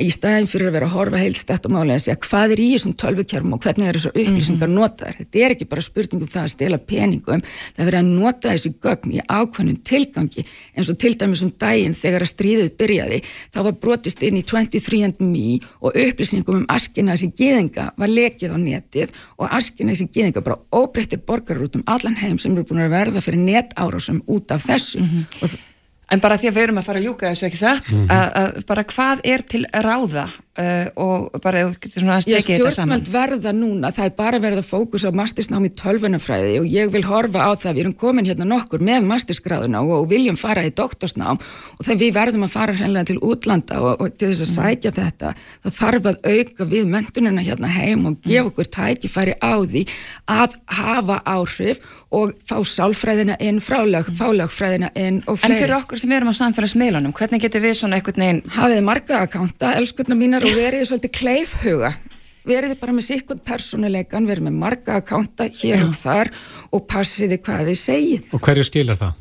í staðin fyrir að vera að horfa heilstætt og málega að segja hvað er í þessum tölvukerfum og hvernig er þessu upplýsingar mm -hmm. notaðar. Þetta er ekki bara spurningum það að stela peningum, það verið að nota þessi gögn í ákveðnum tilgangi eins og til dæmis um daginn þegar að stríðið byrjaði, þá var brotist inn í 23andMe og upplýsingum um askina þessi geðinga var lekið á netið og askina þessi geðinga bara óbreyttir borgarur út um allan heim sem eru búin að verða fyrir netárásum út af þessu mm -hmm. En bara því að við erum að fara að ljúka þessu ekki satt, mm -hmm. að, að bara hvað er til ráða uh, og bara þú getur svona að stekja þetta saman? Stjórnmælt verða núna, það er bara verið að fókus á mastersnámi tölvunafræði og ég vil horfa á það, við erum komin hérna nokkur með mastersgráðuna og, og viljum fara í doktorsnám og þegar við verðum að fara hreinlega til útlanda og, og til þess að sækja mm. þetta, það þarf að auka við mentunina hérna heim og gefa okkur tækifæri á því að hafa áhrif og fá sálfræðina inn, frálög, fálögfræðina inn og fleiri. En fyrir okkur sem mínar og verið svolítið kleifhuga. Verið bara með sikkert personuleikan, verið með marga akkánta hér og þar og passiði hvað þið segið. Og hverju skilar það?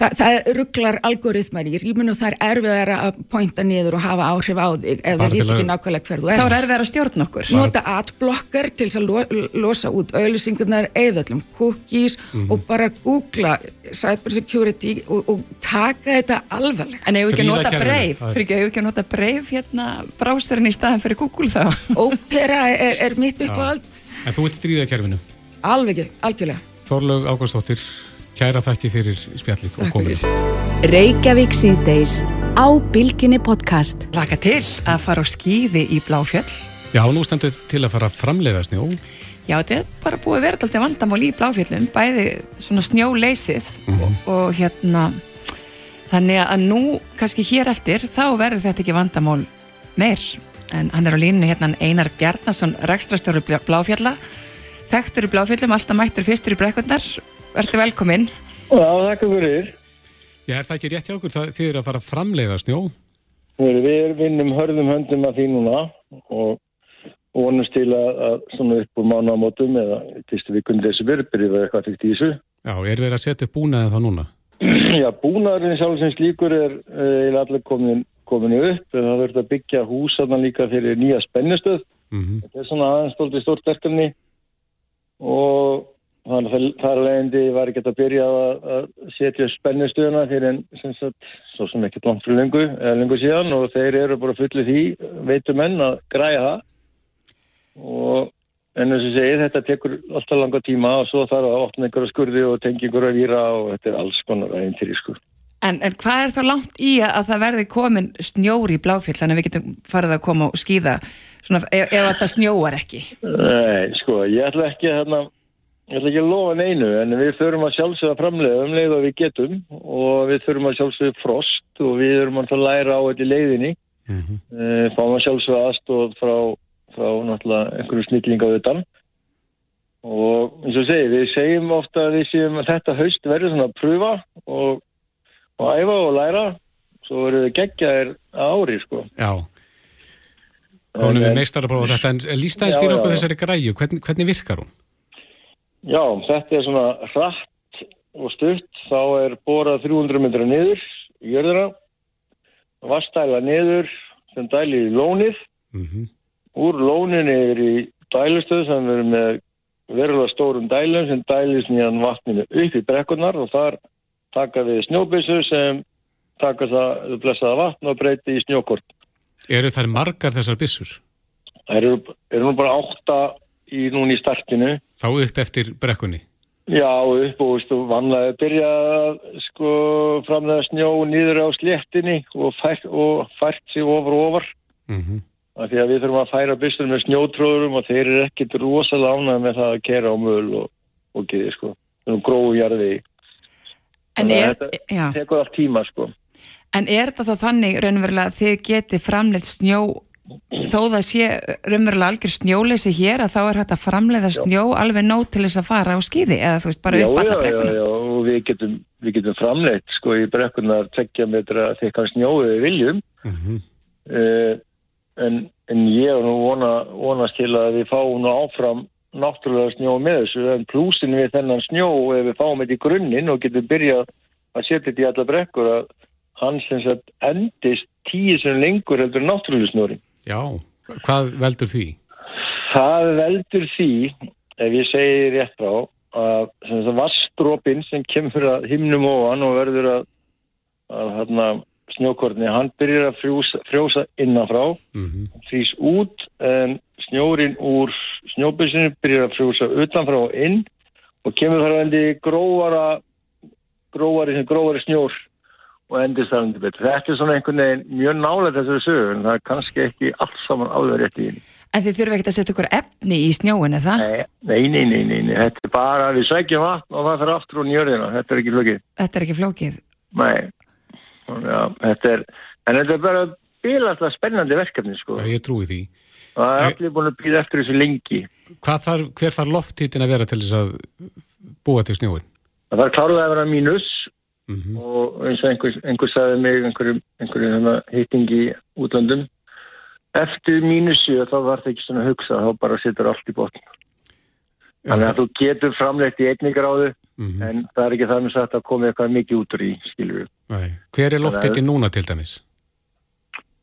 Það, það rugglar algoritmar í rýmunu og það er erfiðar að pointa niður og hafa áhrif á þig ef það veit ekki nákvæmlega hverðu er. Þá er erfiðar að stjórna okkur. Nota adblocker til að lo, losa út auðlisingunar eða öllum cookies mm -hmm. og bara googla cybersecurity og, og taka þetta alvarlega. En ef við ekki að nota breyf, fyrir ekki við ekki að nota breyf hérna brásturinn í staðan fyrir Google þá. Opera er, er mitt upp á allt. En þú vilt stríða kerfinu? Alveg algjörlega. Þorlaug Ágústóttir Kæra þakki fyrir spjallið og kominu. Reykjavík síðdeis á Bilginni podcast. Laka til að fara á skýði í Bláfjöll. Já, nú stendur til að fara að framleiða snjó. Já, þetta er bara búið verið alltaf vandamál í Bláfjöllum, bæði svona snjóleysið mm -hmm. og, hérna, þannig að nú, kannski hér eftir, þá verður þetta ekki vandamál meir. En hann er á línu hérna Einar Bjarnason, rekstrastöru Bláfjalla, þekktur í Bláfjöllum, alltaf mættur fyrstur í brekkurnar Verður velkominn. Já, þakka fyrir. Já, er það ekki rétt hjá okkur? Það þýðir að fara að framleiða snjó? Við vinnum hörðum höndum að því núna og vonumst til að, að svona upp úr mánamótum eða fyrstu vikund þessu verðbyrju eða eitthvað í þessu. Já, er verið að setja upp búnaðið það núna? Já, búnaðurinn sjálfsins líkur er eða allir komin, komin upp en það verður að byggja húsaðan líka fyrir nýja spennustöð. Mm -hmm. Þetta er svona aðeins stort verkefni og Þannig að þar leðindi var ekki að byrja að setja spennustuðuna fyrir en sem sagt, svo sem ekki langt fyrir lengu, eða lengu síðan og þeir eru bara fullið því, veitum menn að græja það og en þess að segja þetta tekur alltaf langa tíma og svo þarf að opna einhverja skurði og tengja einhverja víra og þetta er alls konar aðeins til í skur. En, en hvað er þá langt í að það verði komin snjóri í bláfjöld þannig að við getum farið að koma og skýða svona, ef, ef það snjóar ekki? Nei, sko, ég ætla ekki að hérna Ég ætla ekki að lofa neinu en við þurfum að sjálfsögða framlega um leið og við getum og við þurfum að sjálfsögða frost og við þurfum að læra á þetta í leiðinni. Mm -hmm. e, fáum að sjálfsögða aðstóð frá, frá náttúrulega einhverju snilling á þetta. Og eins og segi, við segjum ofta að við séum að þetta haust verður svona að pröfa og, og æfa og læra svo verður við gegjaðir ári sko. Já. Konum við meistar að prófa þetta en lísta þess fyrir okkur þessari græju, hvernig, hvernig virkar hún? Já, þetta er svona hratt og stutt, þá er borað 300 metra niður í jörðina, vastæla niður sem dæli í lónið, mm -hmm. úr lóninni er í dælustöð sem verður með verulega stórum dælum sem dælis nýjan vatninu upp í brekkunar og þar taka við snjóbissu sem taka það blessaða vatn og breyti í snjókort. Eru þær margar þessar bissur? Það eru, eru nú bara átta í núni í startinu. Þá upp eftir brekkunni? Já, upp og veistu, vanlega byrja sko framlega snjó nýður á sléttinni og fært, og fært sig ofar og ofar. Mm -hmm. Því að við þurfum að færa bystur með snjótróðurum og þeir eru ekkit rosalega ánað með það að kera á möl og, og geði sko. Það er gróðu jarði. En er, þetta tekur allt tíma sko. En er þetta þá þannig raunverulega að þið geti framleitt snjó þó það sé raunverulega algjör snjóleysi hér að þá er hægt að framleiða snjó já. alveg nót til þess að fara á skýði eða þú veist bara já, upp alla brekkuna Já, já, og við getum, við getum framleitt sko í brekkuna tekja metra þegar snjóðu við viljum mm -hmm. uh, en, en ég er nú vona, vonast til að við fáum nú áfram náttúrulega snjó með þessu en plúsin við þennan snjó ef við fáum þetta í grunninn og getum byrjað að setja þetta í alla brekkur að hann sem sagt endist tíu sem lengur heldur náttúrulega snúri. Já, hvað veldur því? Það veldur því, ef ég segi rétt á, að vastrópin sem kemur að himnum ofan og verður að, að hérna, snjókortni, hann byrjar að frjósa, frjósa innanfrá, mm -hmm. frýs út en snjórin úr snjóbísinu byrjar að frjósa utanfrá og inn og kemur þar að endi gróara gróari sem gróari snjór og endist það undir betur. Þetta er svona einhvern veginn mjög nálega þessari sögur en það er kannski ekki alls saman alveg rétt í henni. En þið þurfum ekkert að setja ykkur efni í snjóin, eða það? Nei, nei, nei, nei, nei, þetta er bara við sækjum vatn og það fyrir aftur og njörðina, þetta er ekki flókið. Þetta er ekki flókið? Nei, já, þetta er, en þetta er bara bílast spennandi verkefni, sko. Já, ég trúi því. Það er allir búin að býða eftir þessu lengi. Þarf, hver þarf lofthýttin að vera til þess að búa til snjóin? Það þarf klárlega að vera mínus mm -hmm. og eins og einhver, einhver sagði mig einhverju, hérna, hittingi í útlandum eftir mínusi þá var það ekki svona hugsa þá bara setur allt í botn þannig að þú getur framlegt í einni gráðu mm -hmm. en það er ekki það sagt að koma eitthvað mikið út úr í við Hver er loftettin núna til dæmis?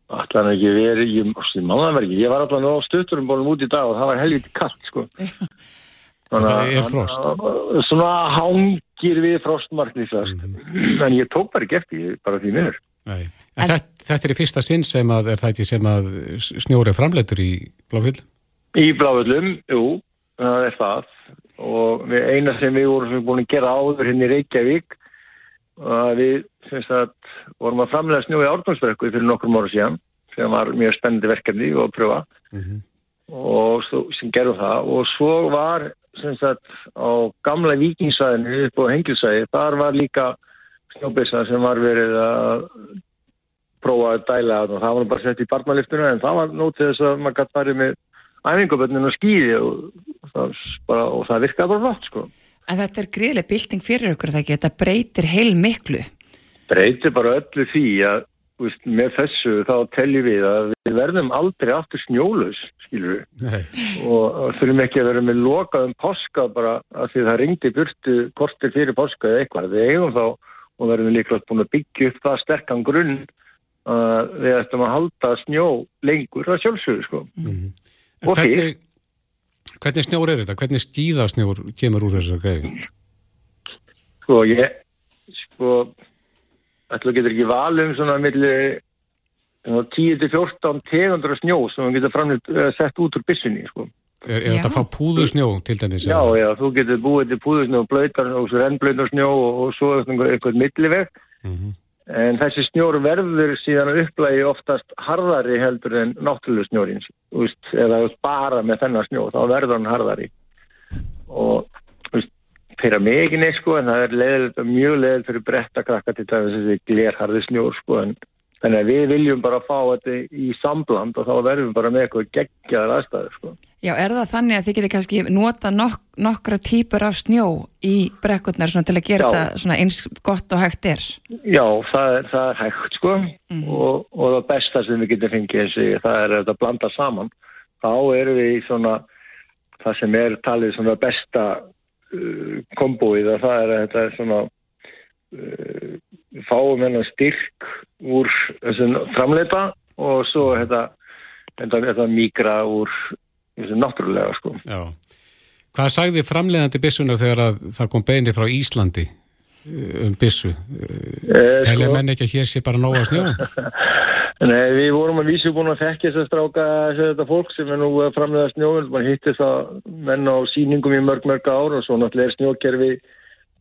Allan ekki verið ég, ég var allan á stötturum bólum út í dag og það var helviti kallt sko Þannig, það er frost Svona hangir við frostmarkni mm -hmm. en ég tók bara ekki eftir bara því minnur þetta, þetta er í fyrsta sinn sem að er það ekki sem að snjóri framleitur í Bláfjöldum? Í Bláfjöldum, jú, það er það og við, eina sem við vorum búin að gera áður hérna í Reykjavík við að, vorum að framlega snjó í Árnámsverku fyrir nokkrum ára síðan sem var mjög spennandi verkefni og að pröfa mm -hmm. og svo, sem gerðum það og svo var sagt, á gamla vikingsæðinu upp á hengilsæði, þar var líka snjóbissa sem var verið að prófa að dæla og það var bara sett í barnaliftinu en það var nótið þess að maður gæti farið með æfingaböndinu og skýði og bara, og það virkaði bara flott sko. En þetta er gríðileg bilding fyrir okkur það ekki, þetta breytir heil miklu Breytir bara öllu því að veist, með þessu þá teljum við að við verðum aldrei aftur snjólus skilur við og, og þurfum ekki að vera með lokaðum poska bara að því það ringdi burtu kortir fyrir poska eða eitthvað, við eigum þá og verðum líklega búin að byggja upp það sterkan grunn að við ættum að halda snjó lengur að sjálfsögðu sko. Mm -hmm. hvernig, hvernig snjór er þetta? Hvernig skýðasnjór kemur úr þessar greið? Sko ég sko ætla að geta ekki valum svona millir 10-14 tegundra snjó sem við getum framlega eh, sett út úr bissunni sko. Er, er þetta að fá púðusnjó til dæmis? Já, já, þú getur búið til púðusnjó og blöytar og svo rennblöytarsnjó og, og svo eitthvað milliveg mm -hmm. en þessi snjór verður síðan upplægi oftast harðari heldur en náttúrulega snjórins eða bara með þennan snjó þá verður hann harðari og fyrir mig ekki neitt sko en það er leðilegt, mjög leðilegt fyrir brettakrakka til þessi glerharði snjór sko en Þannig að við viljum bara fá þetta í sambland og þá verðum við bara með eitthvað geggjaðar aðstæður. Sko. Já, er það þannig að þið getur kannski nota nok nokkra típur af snjó í brekkurnar til að gera þetta eins gott og hægt er? Já, það er, það er hægt sko mm. og, og það besta sem við getum fengið það er að blanda saman. Þá erum við í svona, það sem er talið svona besta kombóið og það er að þetta er svona uh, fáum hennar styrk úr þessum framleita og svo þetta, þetta, þetta migra úr þessum náttúrulega sko. Já. Hvað sagði framleiðandi bissunar þegar það kom beini frá Íslandi eh, um bissu? Eh, Telja sko, menn ekki að hér sé bara nóga snjó? Nei, við vorum að vísu búin að fekja þess að stráka þetta fólk sem er nú að framleiða snjóðun, mann hittist að menn á síningum í mörg mörg ár og svo náttúrulega er snjókerfi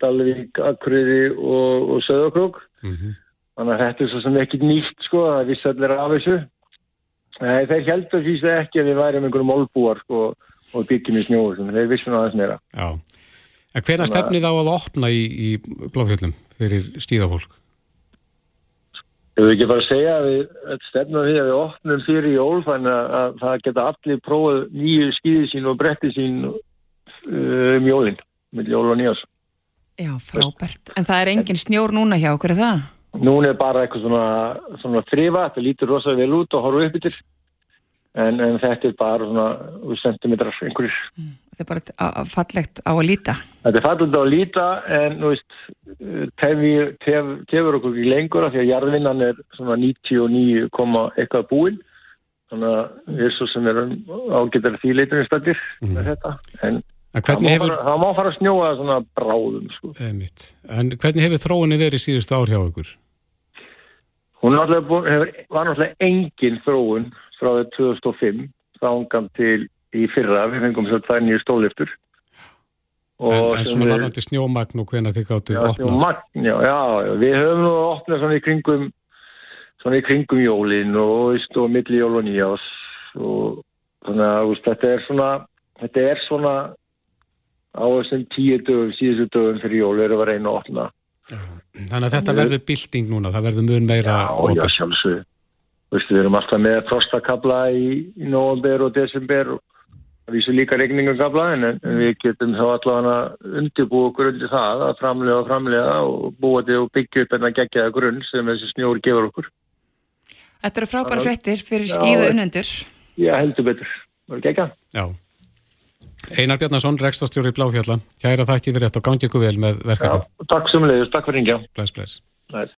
Dalvík, Akureyri og, og Söðokrók mm -hmm. þannig að þetta er svo sem ekki nýtt sko, það vissi allir af þessu. Nei, þeir því að ekki að við værum einhverjum málbúar sko, og byggjum í snjóðu, þeir vissum aðeins meira. Já, en hvena stefnið á að opna í, í Bláfjöldum fyrir stíðafólk? Ég vil ekki bara segja að við stefnum því að við opnum fyrir jól þannig að það geta allir prófað nýju skýði sín og bretti sín um jólinn, með jól og nýjás Já, frábært. En það er engin snjór núna hjá er það? Núna er bara eitthvað svona, svona þrifa, það lítur rosalega vel út og horfa upp yfir. En, en þetta er bara svona centimetrar einhverjir. Mm. Þetta er bara fallegt á að líta. Þetta er fallegt á að líta en veist, tefur tef, tef, okkur ekki lengur af því að jarðvinnan er svona 99, eitthvað búinn. Þannig að við svo sem erum ágættar þýleitunum stættir mm. með þetta. En, það, hefur... má fara, má fara að snjóa svona bráðum. Sko. En hvernig hefur þróunni verið síðust ár hjá ykkur? Hún hefur, var náttúrulega engin þróun frá 2005 þá ángan til í fyrra, við fengum svo tvær nýju stóliftur En, en svona varðandi snjómagn og hvena þið gáttu opnað? Snjómagn, já, já, við höfum nú opnað svona í kringum svona í kringum jólin og, og milli jól og nýjás og þannig að þetta er svona þetta er svona á þessum tíu dögum, síðustu dögum fyrir jól er að vera einu að opna. Þannig að þetta verður bilding núna, það verður mun meira Já, já, sjálfsög Við erum alltaf með frostakabla í, í nógumber og desember og Það vísir líka regningagabla en, en við getum þá allavega undirbúið okkur undir það að framlega og framlega og búa til og byggja upp en að gegja það grunn sem þessi snjóri gefur okkur. Þetta eru frábæra frettir fyrir skíða unnendur. Já, heldur betur. Það er gegja. Já. Einar Bjarnason, rekstastjóri í Bláfjalla. Kæra þætti verið þetta og gangi ykkur vel með verkefnið. Takk sem leiðist. Takk fyrir. Bless, bless. Bless.